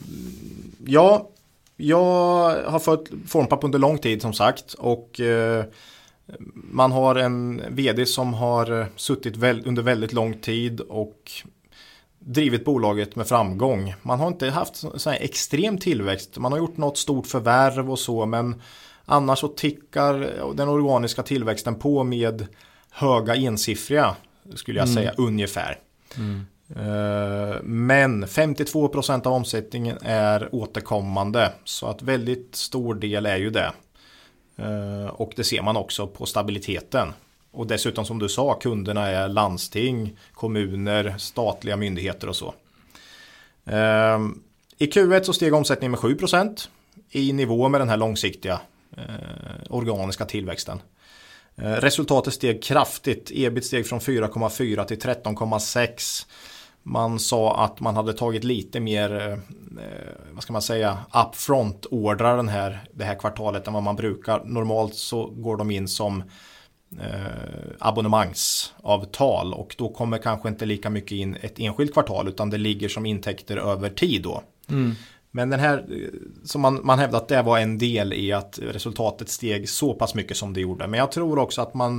ja, jag har följt Formpipe under lång tid som sagt. Och eh, man har en vd som har eh, suttit väl, under väldigt lång tid och drivit bolaget med framgång. Man har inte haft så så här extrem tillväxt. Man har gjort något stort förvärv och så men annars så tickar den organiska tillväxten på med höga ensiffriga skulle jag säga ungefär. Eh, men 52% av omsättningen är återkommande så att väldigt stor del är ju det. Eh, och det ser man också på stabiliteten. Och dessutom som du sa, kunderna är landsting, kommuner, statliga myndigheter och så. Eh, I Q1 så steg omsättningen med 7% i nivå med den här långsiktiga organiska tillväxten. Eh, resultatet steg kraftigt. Ebit steg från 4,4 till 13,6. Man sa att man hade tagit lite mer, eh, eh, vad ska man säga, upfront ordrar den här, det här kvartalet än vad man brukar. Normalt så går de in som eh, abonnemangsavtal och då kommer kanske inte lika mycket in ett enskilt kvartal utan det ligger som intäkter över tid då. Mm. Men den här, eh, som man, man hävdar att det var en del i att resultatet steg så pass mycket som det gjorde. Men jag tror också att man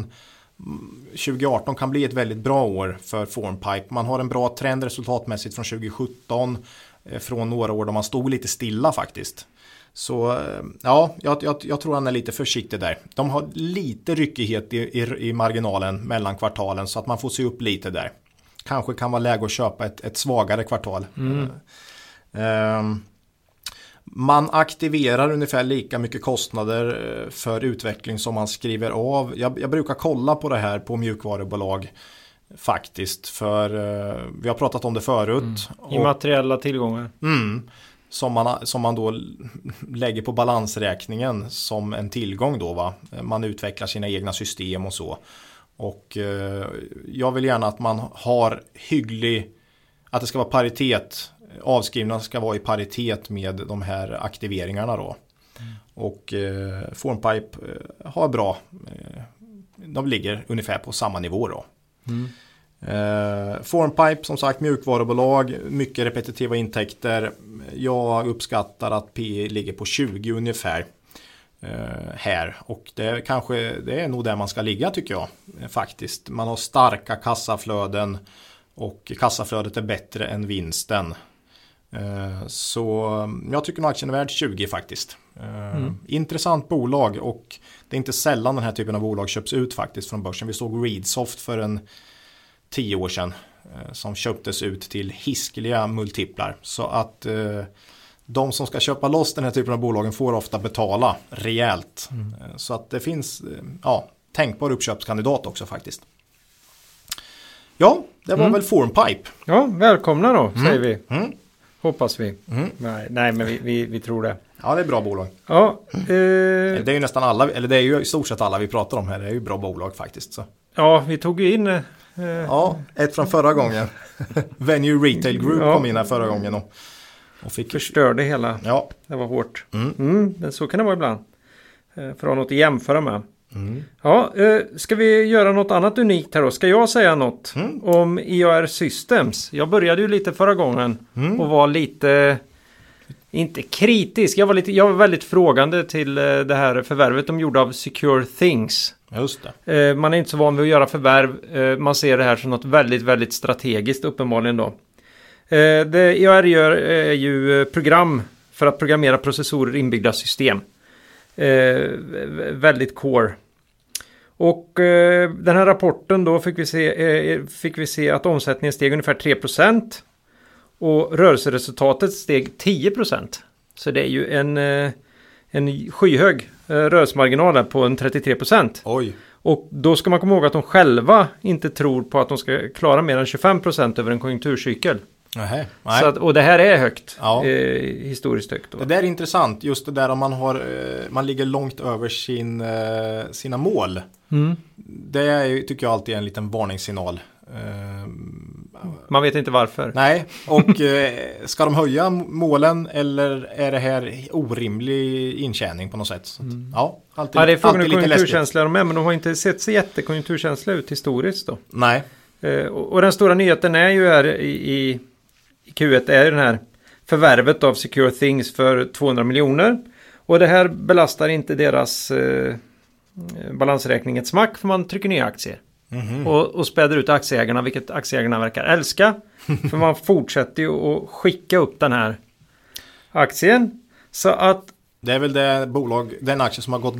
mm, 2018 kan bli ett väldigt bra år för Formpipe. Man har en bra trend resultatmässigt från 2017. eh, Från några år då man stod lite stilla faktiskt. Så eh, ja, jag, jag, jag tror han är lite försiktig där. De har lite ryckighet i, i, i marginalen mellan kvartalen så att man får se upp lite där. Kanske kan vara läge att köpa ett, ett svagare kvartal. Ehm, man aktiverar ungefär lika mycket kostnader eh, för utveckling som man skriver av. Jag, jag brukar kolla på det här på mjukvarubolag faktiskt. För eh, vi har pratat om det förut. Och- Immateriella tillgångar. Mm, som, man, som man då lägger på balansräkningen som en tillgång då va. Man utvecklar sina egna system och så. Och eh, jag vill gärna att man har hygglig, att det ska vara paritet. Avskrivna ska vara i paritet med de här aktiveringarna då. Och eh, Formpipe eh, har bra, eh, de ligger ungefär på samma nivå då. Eh, Formpipe som sagt mjukvarubolag, mycket repetitiva intäkter. Jag uppskattar att P ligger på 20 ungefär eh, här och det kanske det är nog där man ska ligga tycker jag faktiskt. Man har starka kassaflöden och kassaflödet är bättre än vinsten. Eh, Så jag tycker nog aktien är värd 20 faktiskt. Eh, Intressant bolag och det är inte sällan den här typen av bolag köps ut faktiskt från börsen. Vi såg Readsoft för en tio år sedan eh, som köptes ut till hiskeliga multiplar. Så att de som ska köpa loss den här typen av bolagen får ofta betala rejält. Eh, Så att det finns ja, tänkbar uppköpskandidat också faktiskt. Ja, det var väl Formpipe. Ja, välkomna då säger vi. Mm. Hoppas vi. Nej, nej, men vi, vi, vi tror det. Ja, det är bra bolag. Ja, eh, Det är ju nästan alla, eller det är ju i stort sett alla vi pratar om här. Det är ju bra bolag faktiskt. Så. ja vi tog ju in... Eh, Ja, ett från förra gången. [laughs] Venue Retail Group Ja. kom in här förra gången och, och fick... förstörde hela. Ja, Det var hårt. Mm. Mm, men så kan det vara ibland. Eh, För att ha något att jämföra med. Mm. Ja, eh, ska vi göra något annat unikt här då? Ska jag säga något Mm. om IAR Systems? Jag började ju lite förra gången Mm. och var lite, inte kritisk, jag var, lite, jag var väldigt frågande till eh, det här förvärvet de gjorde av Secure Things. just det. Eh, Man är inte så van vid att göra förvärv. Man ser det här som något väldigt, väldigt strategiskt uppenbarligen då. Det IAR gör är ju program för att programmera processorer inbyggda system. Eh, Väldigt core. Och eh, den här rapporten då fick vi se, eh, fick vi se att omsättningen steg ungefär 3%. Och rörelseresultatet steg 10%. Så det är ju en, eh, en skyhög eh, rörelsemarginal på en 33%. Oj. Och då ska man komma ihåg att de själva inte tror på att de ska klara mer än 25% över en konjunkturcykel. Nähä, Så att, och det här är högt. Ja. Eh, historiskt högt. Då. Det där är intressant, just det där om man, har, eh, man ligger långt över sin, eh, sina mål. Mm. Det är, tycker jag alltid är en liten varningssignal. Eh, Man vet inte varför. Nej, och eh, ska de höja målen eller är det här orimlig intjäning på något sätt? Så att, Ja, alltid, Mm. Ja, det är frågan hur läskigt. konjunkturkänsliga de är, men de har inte sett så jättekonjunkturkänsliga ut historiskt då. Nej, Eh, och, och den stora nyheten är ju här i, i Q1 är den här förvärvet av Secure Things för 200 miljoner. Och det här belastar inte deras eh, balansräkning ett smack för man trycker ner aktier. Mhm. Och, och späder ut aktieägarna, vilket aktieägarna verkar älska. [laughs] för man fortsätter ju att skicka upp den här aktien. Så att det är väl det bolag, den aktie som har gått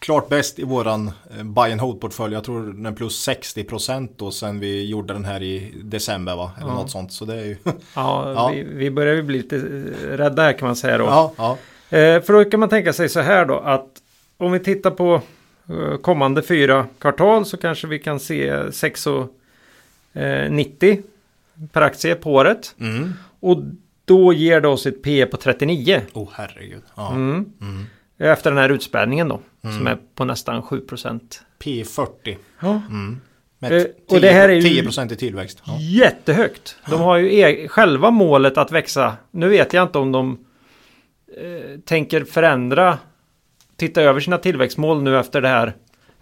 klart bäst i våran eh, buy and hold-portfölj. Jag tror den är plus 60% då sen vi gjorde den här i december va? Eller Ja. något sånt. Så det är ju... ja, [laughs] Ja. Vi, vi börjar ju bli lite eh, rädda här kan man säga då. ja, ja. Eh, för då kan man tänka sig så här då att om vi tittar på kommande fyra kvartal så kanske vi kan se 6,90 per aktie på året. Mm. Och då ger det oss ett P på 39. Oh herregud. Ja. Mm. Mm. Efter den här utspädningen då. Som är på nästan 7 procent. P40. Ja. Mm. Med Eh, 10, och det här är ju- 10% i tillväxt. Ja. Jättehögt. De har ju e- själva målet att växa. Nu vet jag inte om de eh, tänker förändra, titta över sina tillväxtmål nu efter det här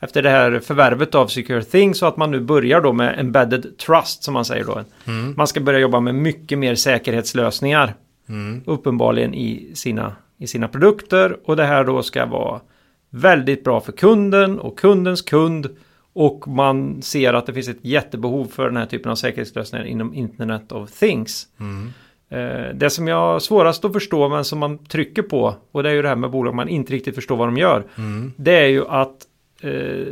efter det här förvärvet av Secure Things så att man nu börjar då med embedded trust som man säger då. Mm. Man ska börja jobba med mycket mer säkerhetslösningar Mm. uppenbarligen i sina, i sina produkter och det här då ska vara väldigt bra för kunden och kundens kund och man ser att det finns ett jättebehov för den här typen av säkerhetslösningar inom Internet of Things. Mm. Eh, Det som jag har svårast att förstå men som man trycker på och det är ju det här med bolag man inte riktigt förstår vad de gör. Mm. Det är ju att eh,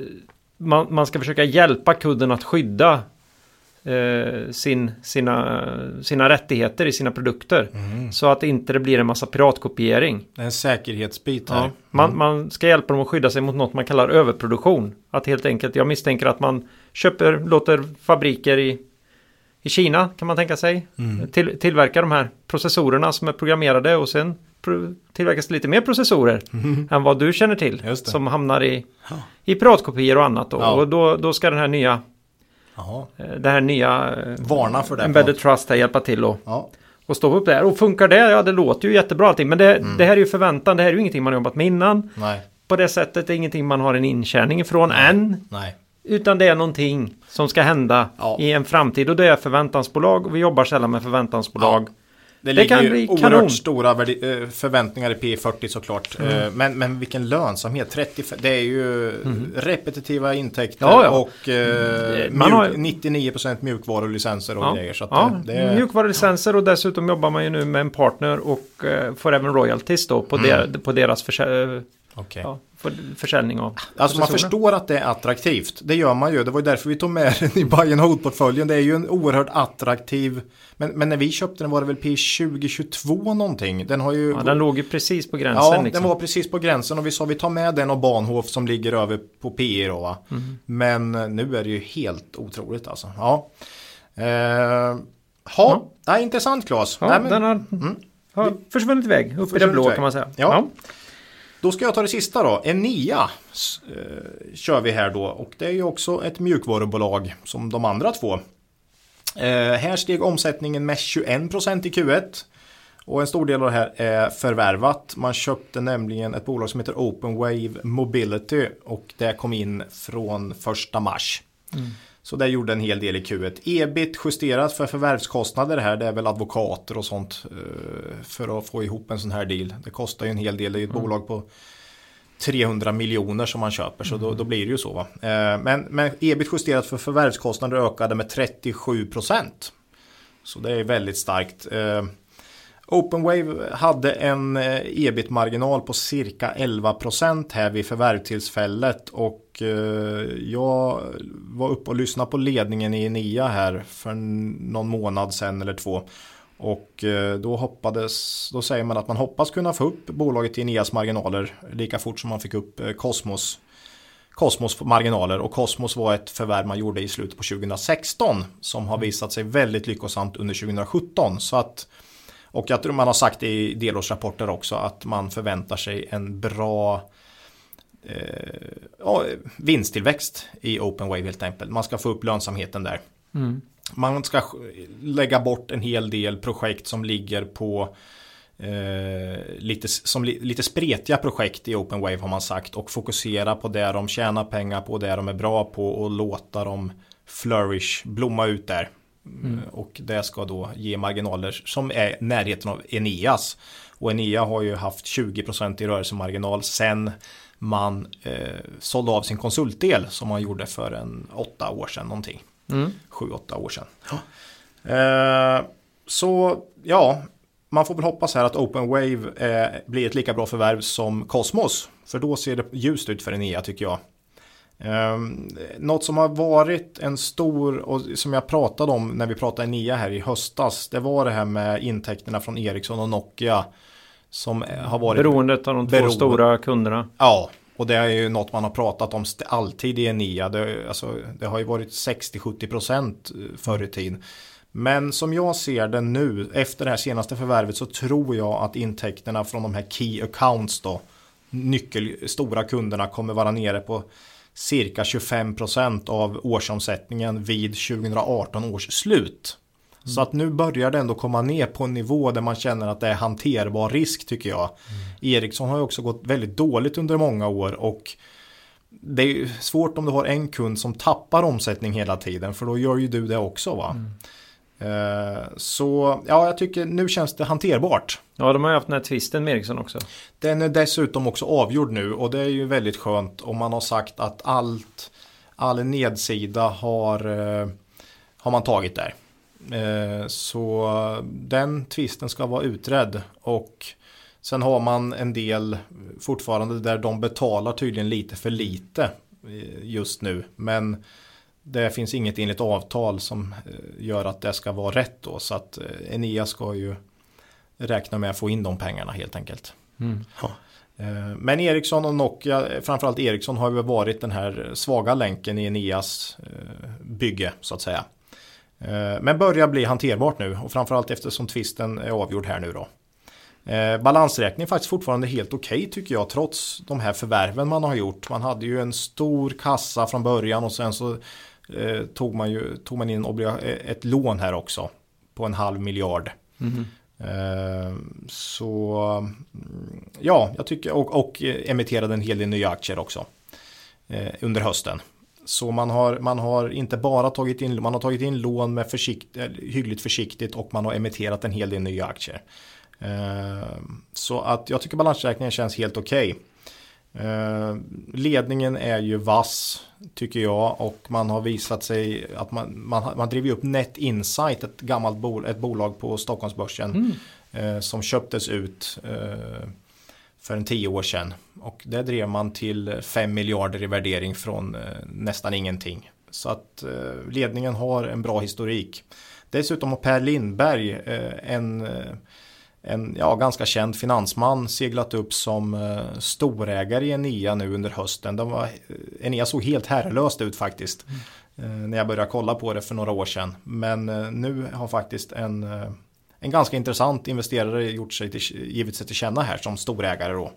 man, man ska försöka hjälpa kunden att skydda eh, sin, sina, sina rättigheter i sina produkter. Mm. Så att inte det blir en massa piratkopiering. En säkerhetsbit här. Ja. Man, man ska hjälpa dem att skydda sig mot något man kallar överproduktion. Att helt enkelt, jag misstänker att man köper, låter fabriker i, i Kina kan man tänka sig. Mm. Till, tillverka de här processorerna som är programmerade och sen tillverkas det lite mer processorer än vad du känner till. Som hamnar i, Ja. i piratkopior och annat. Då. Ja. Och då, då ska den här nya, Jaha. eh, det här nya eh, Varna för det. Embedded. Trust här hjälpa till och, Ja. och stå upp där. Och funkar det? Ja, det låter ju jättebra allting. Men det, Mm. det här är ju förväntan. Det här är ju ingenting man har jobbat med innan. Nej. På det sättet. Det är ingenting man har en intjäning ifrån än. Nej. Utan det är någonting som ska hända Ja. i en framtid. Och det är förväntansbolag. Och vi jobbar sällan med förväntansbolag. Det, Det kan bli oerhört kanon. stora eh, förväntningar i P40 såklart. Mm. Eh, Men, men vilken lönsamhet. 35, det är ju repetitiva intäkter Ja, ja. och eh, Eh, man har- 99% mjukvarulicenser och Ja, grejer. Så ja det, det mjukvarulicenser och dessutom jobbar man ju nu med en partner och eh, får även royalties då på, Mm. der, på deras försä- okej. ja, för försäljning av Alltså man förstår att det är attraktivt. Det gör man ju. Det var ju därför vi tog med [laughs] den i buy and hold-portföljen. Det är ju en oerhört attraktiv. Men, men när vi köpte den var det väl P2022 någonting. Den har ju... Ja, den låg ju precis på gränsen. Ja, liksom. den var precis på gränsen och vi sa vi tar med den och Bahnhof som ligger över på PE då va. Mm. Men eh, nu är det ju helt otroligt alltså. Ja, eh, ha, Nej, intressant Claes. Ja, Nej, men, den har, Mm. har försvunnit iväg upp i det Försvunnit blå iväg. kan man säga. Ja. Då ska jag ta det sista då. Enea eh, kör vi här då och det är ju också ett mjukvarubolag som de andra två. Eh, här steg omsättningen med 21% i Q1. Och en stor del av det här är förvärvat. Man köpte nämligen ett bolag som heter OpenWave Mobility och det kom in från första mars. Mm. Så det gjorde en hel del i Q1. Ebit justerat för förvärvskostnader här. Det är väl advokater och sånt eh, för att få ihop en sån här deal. Det kostar ju en hel del. Det är ju ett bolag på 300 miljoner som man köper så då, då blir det ju så. Va? Eh, Men, men ebit justerat för förvärvskostnader ökade med 37 procent. Så det är väldigt starkt. Eh, OpenWave hade en ebit-marginal på cirka 11% här vid förvärvtillfället och Eh, jag var uppe och lyssnade på ledningen i Enea här för någon månad sedan eller två. Och eh, då hoppades, då säger man att man hoppas kunna få upp bolaget i Eneas marginaler lika fort som man fick upp eh, Cosmos Cosmos marginaler och Cosmos var ett förvärv man gjorde i slutet på 2016 som har visat sig väldigt lyckosamt under 2017. Så att, och jag tror man har sagt i delårsrapporter också att man förväntar sig en bra eh, vinsttillväxt i OpenWave helt enkelt. Man ska få upp lönsamheten där. Mm. Man ska lägga bort en hel del projekt som ligger på eh, lite, som lite spretiga projekt i OpenWave har man sagt och fokusera på det de tjänar pengar på, det de är bra på och låta dem flourish, blomma ut där. Mm. Och det ska då ge marginaler som är närheten av Eneas. Och Enea har ju haft 20% i rörelsemarginal sen man eh, sålde av sin konsultdel som man gjorde för en åtta år sedan någonting. Mm. Sju, åtta år sedan. Ja. Eh, så ja, man får väl hoppas här att OpenWave eh, blir ett lika bra förvärv som Cosmos. För då ser det ljust ut för Enea tycker jag. Um, något som har varit en stor och som jag pratade om när vi pratade Enea här i höstas. Det var det här med intäkterna från Ericsson och Nokia. Som har varit Beroendet av de två stora kunderna. Ja, och det är ju något man har pratat om alltid i Enea. Det, alltså, det har ju varit 60-70% förr i tiden. Men som jag ser det nu efter det här senaste förvärvet så tror jag att intäkterna från de här key accounts då nyckel stora kunderna kommer vara nere på cirka 25% av årsomsättningen vid 2018 års slut. Mm. Så att nu börjar det ändå komma ner på en nivå där man känner att det är hanterbar risk tycker jag. Mm. Ericsson har ju också gått väldigt dåligt under många år och det är svårt om du har en kund som tappar omsättning hela tiden för då gör ju du det också va. Mm. Eh, så ja, jag tycker nu känns det hanterbart. Ja, de har ju haft den här tvisten med Ericsson också. Den är dessutom också avgjord nu och det är ju väldigt skönt om man har sagt att allt, all nedsida har, eh, har man tagit där. Eh, så den tvisten ska vara utredd och sen har man en del fortfarande där de betalar tydligen lite för lite just nu. Men det finns inget enligt avtal som eh, gör att det ska vara rätt då. Så att eh, Enea ska ju räkna med att få in de pengarna helt enkelt. Mm. Ja. Eh, men Ericsson och Nokia, framförallt Ericsson har ju varit den här svaga länken i Eneas bygge så att säga. Men börjar bli hanterbart nu och framförallt eftersom tvisten är avgjord här nu då. balansräkningen är faktiskt fortfarande helt okej okay, tycker jag trots de här förvärven man har gjort. Man hade ju en stor kassa från början och sen så eh, tog, man ju, tog man in ett lån här också på en halv miljard. Mm. Eh, så ja, jag tycker och, och emitterade en hel del nya aktier också eh, under hösten. Så man har, man har inte bara tagit in, man har tagit in lån med försikt, eh, hyggligt försiktigt och man har emitterat en hel del nya aktier. Eh, så att jag tycker balansräkningen känns helt okej. Okay. Eh, ledningen är ju vass tycker jag och man har visat sig att man, man, man driver upp Net Insight, ett gammalt bol, ett bolag på Stockholmsbörsen mm. som köptes ut för en tio år sedan. Och det drev man till 5 miljarder i värdering från eh, nästan ingenting. Så att eh, ledningen har en bra historik. Dessutom har Per Lindberg eh, en en ja, ganska känd finansman seglat upp som storägare i Enea nu under hösten. De var, Enea såg helt herrelöst ut faktiskt. Mm. När jag började kolla på det för några år sedan. Men nu har faktiskt en, en ganska intressant investerare gjort sig till, givit sig till känna här som storägare då.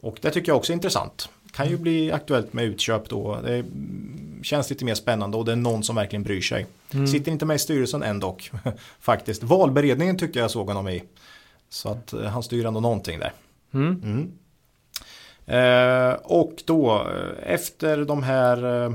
Och det tycker jag också är intressant. Kan ju mm. bli aktuellt med utköp då. Det känns lite mer spännande och det är någon som verkligen bryr sig. Mm. Sitter inte med i styrelsen än dock. [laughs] Faktiskt. Valberedningen tyckte jag såg honom i. Så att eh, han styr ändå någonting där. Mm. Mm. Eh, och då eh, efter de här eh,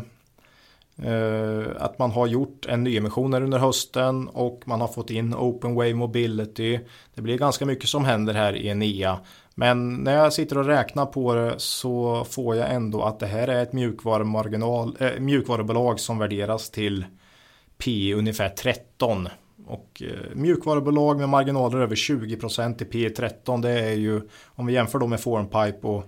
Eh, att man har gjort en nyemission under hösten och man har fått in Openway Mobility. Det blir ganska mycket som händer här i Enea. Men när jag sitter och räknar på det så får jag ändå att det här är ett mjukvarumarginal, äh, mjukvarubolag som värderas till P ungefär 13 och eh, mjukvarubolag med marginaler över 20% i P13 det är ju om vi jämför då med Formpipe och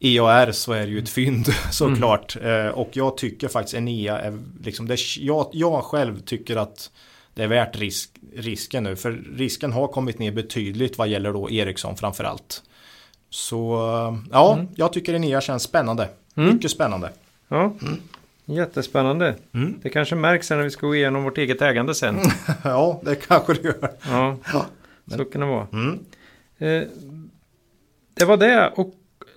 EAR så är det ju ett fynd [laughs] såklart. Mm. Eh, och jag tycker faktiskt Enea är liksom det, jag, jag själv tycker att det är värt risk, risken nu. För risken har kommit ner betydligt vad gäller då Ericsson framförallt. Så ja, mm. jag tycker Enea känns spännande. Mycket spännande. Ja. Jättespännande. Det kanske märks när vi ska gå igenom vårt eget ägande sen. [laughs] ja, det kanske det gör. Ja, Ja. så kan det vara. Mm. Eh, det var det. Och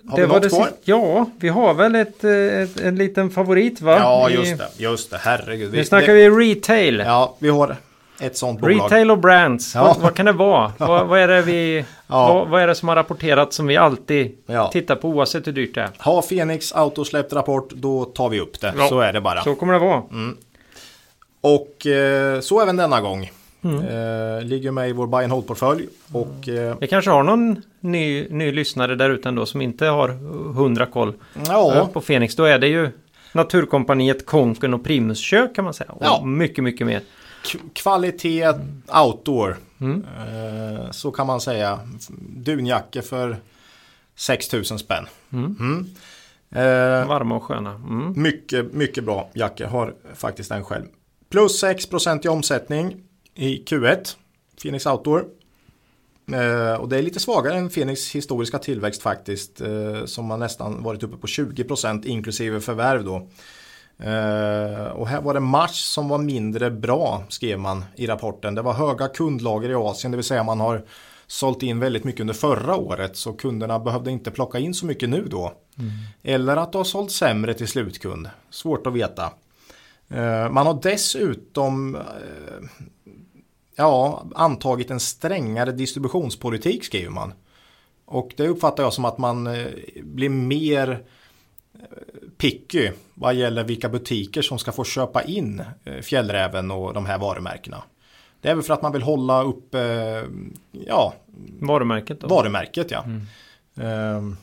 Har det vi var något det kvar? Ja, vi har väl ett, ett, en liten favorit va? Ja, just det. Just det, herregud. Nu snackar vi retail. Ja, vi har ett sånt bolag. Retail och brands. Ja. Vad, vad kan det vara? [laughs] vad, vad, är det vi, Ja. vad, vad är det som har rapporterat som vi alltid Ja. tittar på oavsett hur dyrt det är? Har Fenix Auto släppt rapport, då tar vi upp det. Så är det bara. Så kommer det vara. Och eh, så även denna gång. Mm. Eh, ligger med i vår buy and hold-portfölj. Och eh, Vi kanske har någon ny, ny lyssnare där ute ändå som inte har hundra koll ja, på Fenix. Då är det ju Naturkompaniet, Konken och Primuskök kan man säga. Och Ja. mycket, mycket mer. k- kvalitet outdoor. Mm. Eh, så kan man säga. Dunjacka för 6000 spänn. Mm. Eh, Varma och sköna. Mm. Mycket, mycket bra jacka. Har faktiskt den själv. Plus 6% i omsättning i Q1. Phoenix Outdoor. Eh, och det är lite svagare än Phoenix historiska tillväxt faktiskt. Eh, som har nästan varit uppe på 20% inklusive förvärv då. Eh, och här var det mars som var mindre bra skrev man i rapporten. Det var höga kundlager i Asien, det vill säga man har sålt in väldigt mycket under förra året så kunderna behövde inte plocka in så mycket nu då. Eller att det har sålt sämre till slutkund. Svårt att veta. Eh, Man har dessutom eh, ja, antagit en strängare distributionspolitik skriver man. Och det uppfattar jag som att man eh, blir mer eh, picky vad gäller vilka butiker som ska få köpa in eh, Fjällräven och de här varumärkena. Det är väl för att man vill hålla upp ja, Varumärket då? varumärket. Ja. Ehm,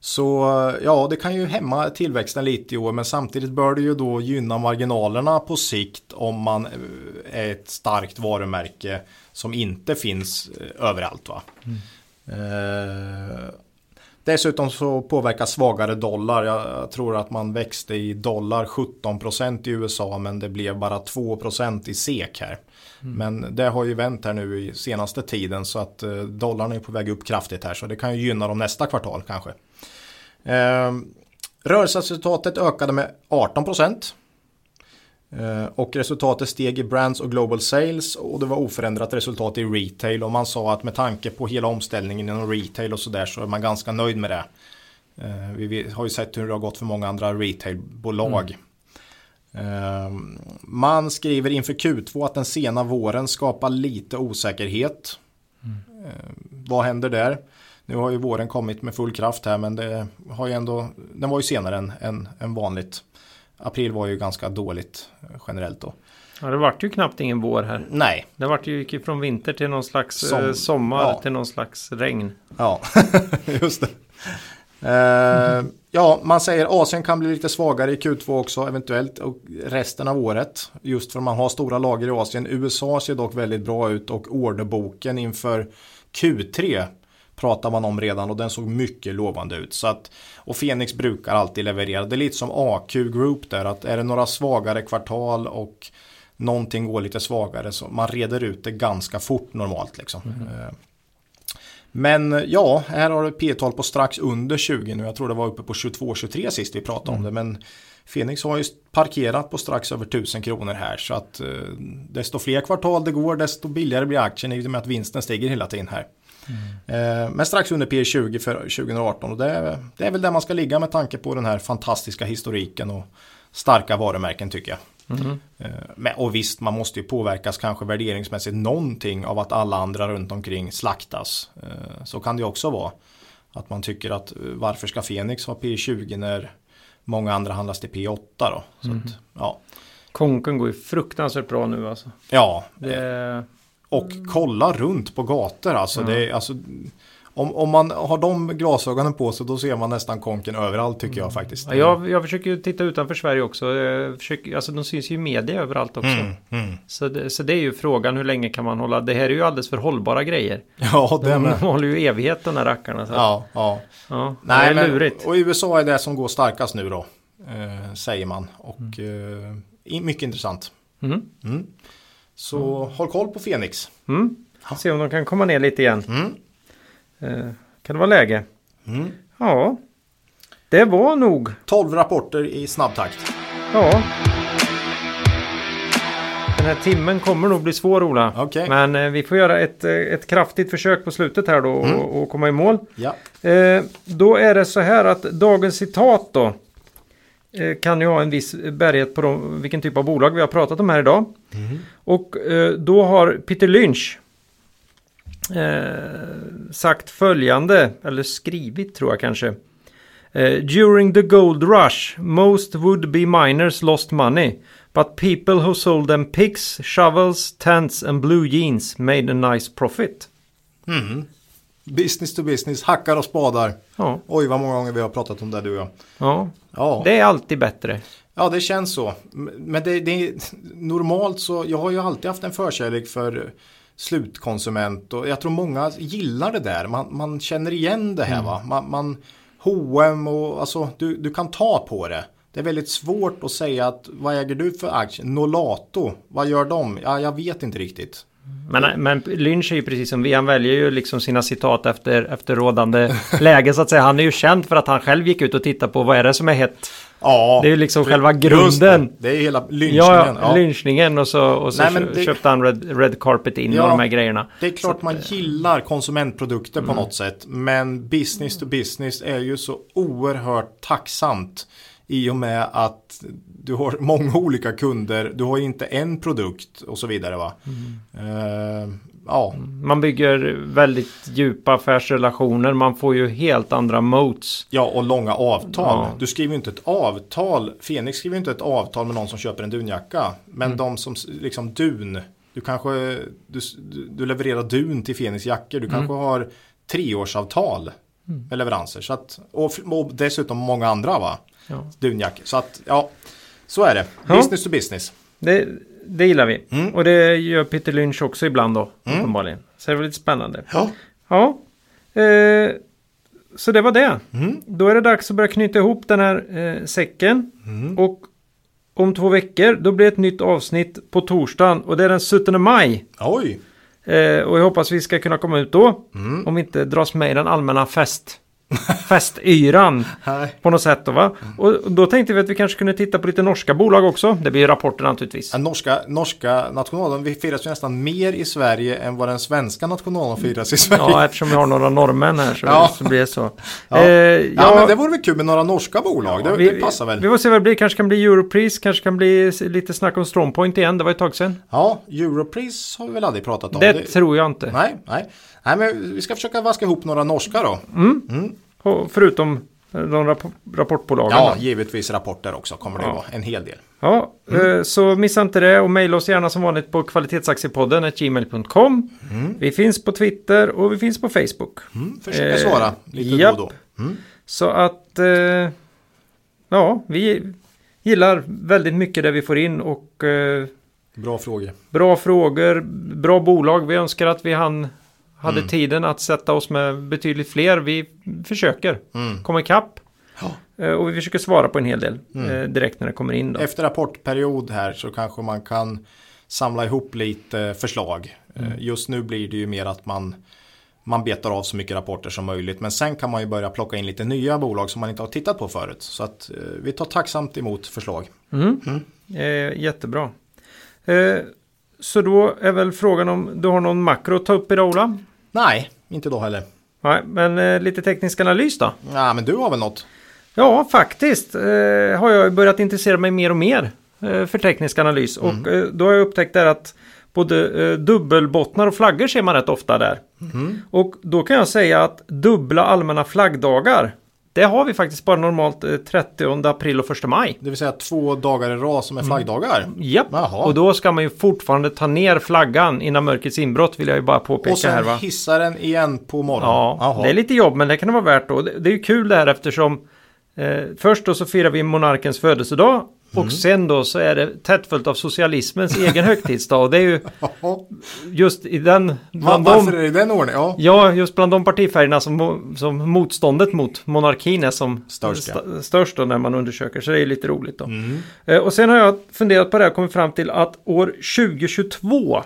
så ja, det kan ju hämma tillväxten lite i år men samtidigt bör det ju då gynna marginalerna på sikt om man eh, är ett starkt varumärke som inte finns eh, överallt. Va? Eh, Dessutom så påverkar svagare dollar. Jag tror att man växte i dollar 17% i USA men det blev bara 2% i SEK här. Men det har ju vänt här nu i senaste tiden så att eh, dollarn är på väg upp kraftigt här så det kan ju gynna dem nästa kvartal kanske. Eh, rörelseresultatet ökade med 18%. Eh, Och resultatet steg i brands och global sales och det var oförändrat resultat i retail och man sa att med tanke på hela omställningen inom retail och sådär så är man ganska nöjd med det. Eh, Vi har ju sett hur det har gått för många andra retailbolag. Eh, Man skriver inför Q2 att den sena våren skapar lite osäkerhet. Eh, Vad händer där? Nu har ju våren kommit med full kraft här men det har ju ändå, den var ju senare än, än, än vanligt. April var ju ganska dåligt eh, generellt då. Ja, det vart ju knappt ingen vår här. Nej, Det vart ju gick från vinter till någon slags Som- eh, sommar ja. till någon slags regn. ja, [laughs] just det. Eh, ja, man säger Asien kan bli lite svagare i Q2 också eventuellt och resten av året. Just för att man har stora lager i Asien. USA ser dock väldigt bra ut och orderboken inför Q3 pratar man om redan och den såg mycket lovande ut. Så att, och Fenix brukar alltid leverera. Det är lite som AQ Group där att är det några svagare kvartal och någonting går lite svagare så man reder ut det ganska fort normalt liksom. Eh, Men ja, här har du P-tal på strax under 20 nu. Jag tror det var uppe på 22-23 sist vi pratade om det. Men Phoenix har ju parkerat på strax över 1000 kronor här. Så att eh, desto fler kvartal det går desto billigare blir aktien i och med att vinsten stiger hela tiden här. Eh, Men strax under P20 för 2018 och det är, det är väl där man ska ligga med tanke på den här fantastiska historiken och starka varumärken tycker jag. Men, och visst, man måste ju påverkas kanske värderingsmässigt någonting av att alla andra runt omkring slaktas. Eh, Så kan det också vara. Att man tycker att varför ska Fenix ha P20 när många andra handlas till P8 då? Så att, ja. Konken går ju fruktansvärt bra nu alltså. ja, Det, och kolla runt på gator alltså. Det är, alltså om, om man har de glasögonen på sig då ser man nästan konken överallt tycker jag faktiskt. ja, jag, jag försöker titta utanför Sverige också. Jag försöker, alltså de syns ju i media överallt också. Mm, mm. Så, det, så det är ju frågan hur länge kan man hålla. Det här är ju alldeles för hållbara grejer. [laughs] Ja, det De, med. [laughs] håller ju evighet de här rackarna. Så. Ja. Ja, ja. Nej, det är men, lurigt. och USA är det som går starkast nu då. Eh, säger man. Och eh, i- mycket intressant. Mm. Mm. Så håll koll på Fenix. Mm. Se om de kan komma ner lite igen. Mm. Eh, kan det vara läge? Mm. Ja, Det var nog, 12 rapporter i snabb takt. ja. Den här timmen kommer nog bli svår Ola. Okej. Men eh, vi får göra ett, eh, ett kraftigt försök på slutet här då och, och komma i mål. Ja. Eh, då är det så här att dagens citat då kan ju ha en viss bärighet på de, vilken typ av bolag vi har pratat om här idag. Och eh, då har Peter Lynch eh, sagt följande, eller skrivit tror jag kanske. Eh, During the gold rush, most would-be miners lost money. But people who sold them picks, shovels, tents and blue jeans made a nice profit. Business to business, hackar och spadar. Ja, Oj, vad många gånger vi har pratat om det du och jag. ja. Ja, det är alltid bättre. ja det känns så. Men det, det är normalt så, jag har ju alltid haft en förkärlek för slutkonsument och jag tror många gillar det där. Man, man känner igen det här va. Man, man H&M och alltså du, du kan ta på det. Det är väldigt svårt att säga att vad äger du för aktie? Nolato, vad gör de? Ja, jag vet inte riktigt. Men, men Lynch är ju precis som vi, han väljer ju liksom sina citat efter, efter rådande [laughs] läge så att säga. Han är ju känd för att han själv gick ut och tittade på vad är det som är hett. Ja, Det är ju liksom själva grunden. Det, det är hela lynchningen. Ja, ja. lynchningen och så, och så Nej, det- köpte han Red, red Carpet in Ja, och de här grejerna. Det är klart man gillar konsumentprodukter Mm. på något sätt. Men business to business är ju så oerhört tacksamt. I och med att du har [laughs] många olika kunder. Du har inte en produkt och så vidare va. Mm. Eh, ja, Man bygger väldigt djupa affärsrelationer, man får ju helt andra modes. ja, och långa avtal. Ja. Du skriver ju inte ett avtal. Fenix skriver ju inte ett avtal med någon som köper en dunjacka. Men Mm. de som liksom dun. Du kanske du, du levererar dun till Fenix jackor. Du Mm. kanske har treårsavtal med leveranser. Så att, och, och dessutom många andra va? Ja. Dunjackor. Så att ja, så är det. Ja. Business to business. Det, det gillar vi. Mm. Och det gör Peter Lynch också ibland då, uppenbarligen. Så det var lite spännande. Ja. Ja, eh, så det var det. Mm. Då är det dags att börja knyta ihop den här eh, säcken. Mm. Och om två veckor, då blir det ett nytt avsnitt på torsdagen. Och det är den 17 maj. Oj. Eh, och jag hoppas vi ska kunna komma ut då. Mm. Om vi inte dras med i den allmänna fest, [laughs] festyran på något sätt. Då, va? Och då tänkte vi att vi kanske kunde titta på lite norska bolag också. Det blir ju rapporter naturligtvis. Den norska, norska nationaldagen vi firas ju nästan mer i Sverige än vad den svenska nationaldagen firas i Sverige. Ja, [laughs] eftersom vi har några norrmän här så, [laughs] Ja. så blir det så. Ja. Eh, Ja, men det vore väl kul med några norska bolag. det, vi, det passar väl. Vi får se vad det blir. Kanske kan bli Europris, kanske kan bli lite snack om Strongpoint igen. Det var ett tag sedan. Ja, Europris har vi väl aldrig pratat om. Det, tror jag inte. Nej, nej. Nej, men vi ska försöka vaska ihop några norska då. Och förutom eh, de rapp- rapportbolagen. Ja, då. givetvis rapporter också kommer det Ja. vara. En hel del. Ja, Mm. eh, så missa inte det och mejla oss gärna som vanligt på kvalitetsaktiepodden gmail.com. Vi finns på Twitter och vi finns på Facebook. Mm, försöka Eh, svara lite japp. då och då. Mm. Så att eh, ja, vi gillar väldigt mycket det vi får in och eh, Bra frågor. bra frågor, bra bolag. Vi önskar att vi hann, hade Mm. tiden att sätta oss med betydligt fler. Vi försöker Mm. komma ikapp. Ja. Eh, Och vi försöker svara på en hel del Mm. eh, direkt när det kommer in. Då. Efter rapportperiod här så kanske man kan samla ihop lite förslag. Eh, Mm. Just nu blir det ju mer att man man betar av så mycket rapporter som möjligt. Men sen kan man ju börja plocka in lite nya bolag som man inte har tittat på förut. Så att eh, vi tar tacksamt emot förslag. Mm. Eh, jättebra. Eh, så då är väl frågan om du har någon makro att ta upp idag Ola? Nej, inte då heller. Nej, men eh, lite teknisk analys då? Ja, men du har väl något? Ja, faktiskt eh, har jag börjat intressera mig mer och mer eh, för teknisk analys. Och eh, då har jag upptäckt där att både eh, dubbelbottnar och flaggor ser man rätt ofta där. Och då kan jag säga att dubbla allmänna flaggdagar, det har vi faktiskt bara normalt eh, 30 april och 1 maj. Det vill säga två dagar i rad som är flaggdagar. Japp, Jaha. och då ska man ju fortfarande ta ner flaggan innan mörkrets inbrott vill jag ju bara påpeka Och sen här va. hissa den igen på morgonen. Ja, Jaha. det är lite jobb men det kan det vara värt då. Det, det är ju kul det här eftersom eh, först då så firar vi monarkens födelsedag Mm. och sen då så är det tätt följt av socialismens egen högtidsdag. Och det är ju just i den... Bland varför de, är det i den ordningen? Ja. ja, just bland de partifärgerna som, som motståndet mot monarkin är som Störst, sta- störst då när man undersöker. Så det är lite roligt då. Mm. Eh, och sen har jag funderat på det här och kommit fram till att år 2022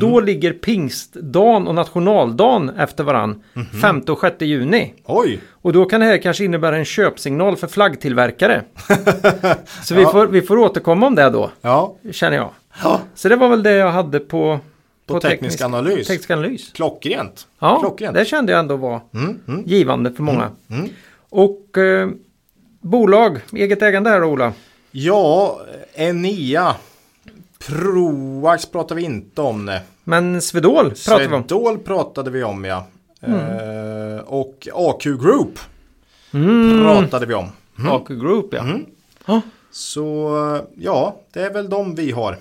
Då ligger pingstdagen och nationaldagen efter varann. 5 och 6 juni. Oj, Och då kan det här kanske innebära en köpsignal för flaggtillverkare. [laughs] Så vi, får, vi får återkomma om det då, ja. känner jag. ja. Så det var väl det jag hade på, På teknisk analys. Teknisk analys. Klockrent. Ja, Klockrent. det kände jag ändå var Mm, mm. givande för många. mm. Och eh, bolag, eget ägande här Ola. Ja, Enea. Proax pratar vi inte om. Nej. Men Swedol pratar vi om. Mm. Swedol pratade vi om ja. Eh, och AQ Group Mm. pratade vi om. AQ Group ja. Mm. ja. Så ja, det är väl de vi har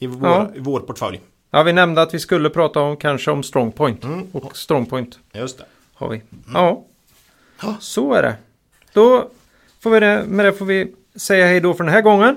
i vår, Ja. i vår portfölj. Ja, vi nämnde att vi skulle prata om kanske om Strongpoint. Mm. Och Strongpoint Just det. har vi. Ja, så är det. Då får vi det, med det får vi säga hej då för den här gången.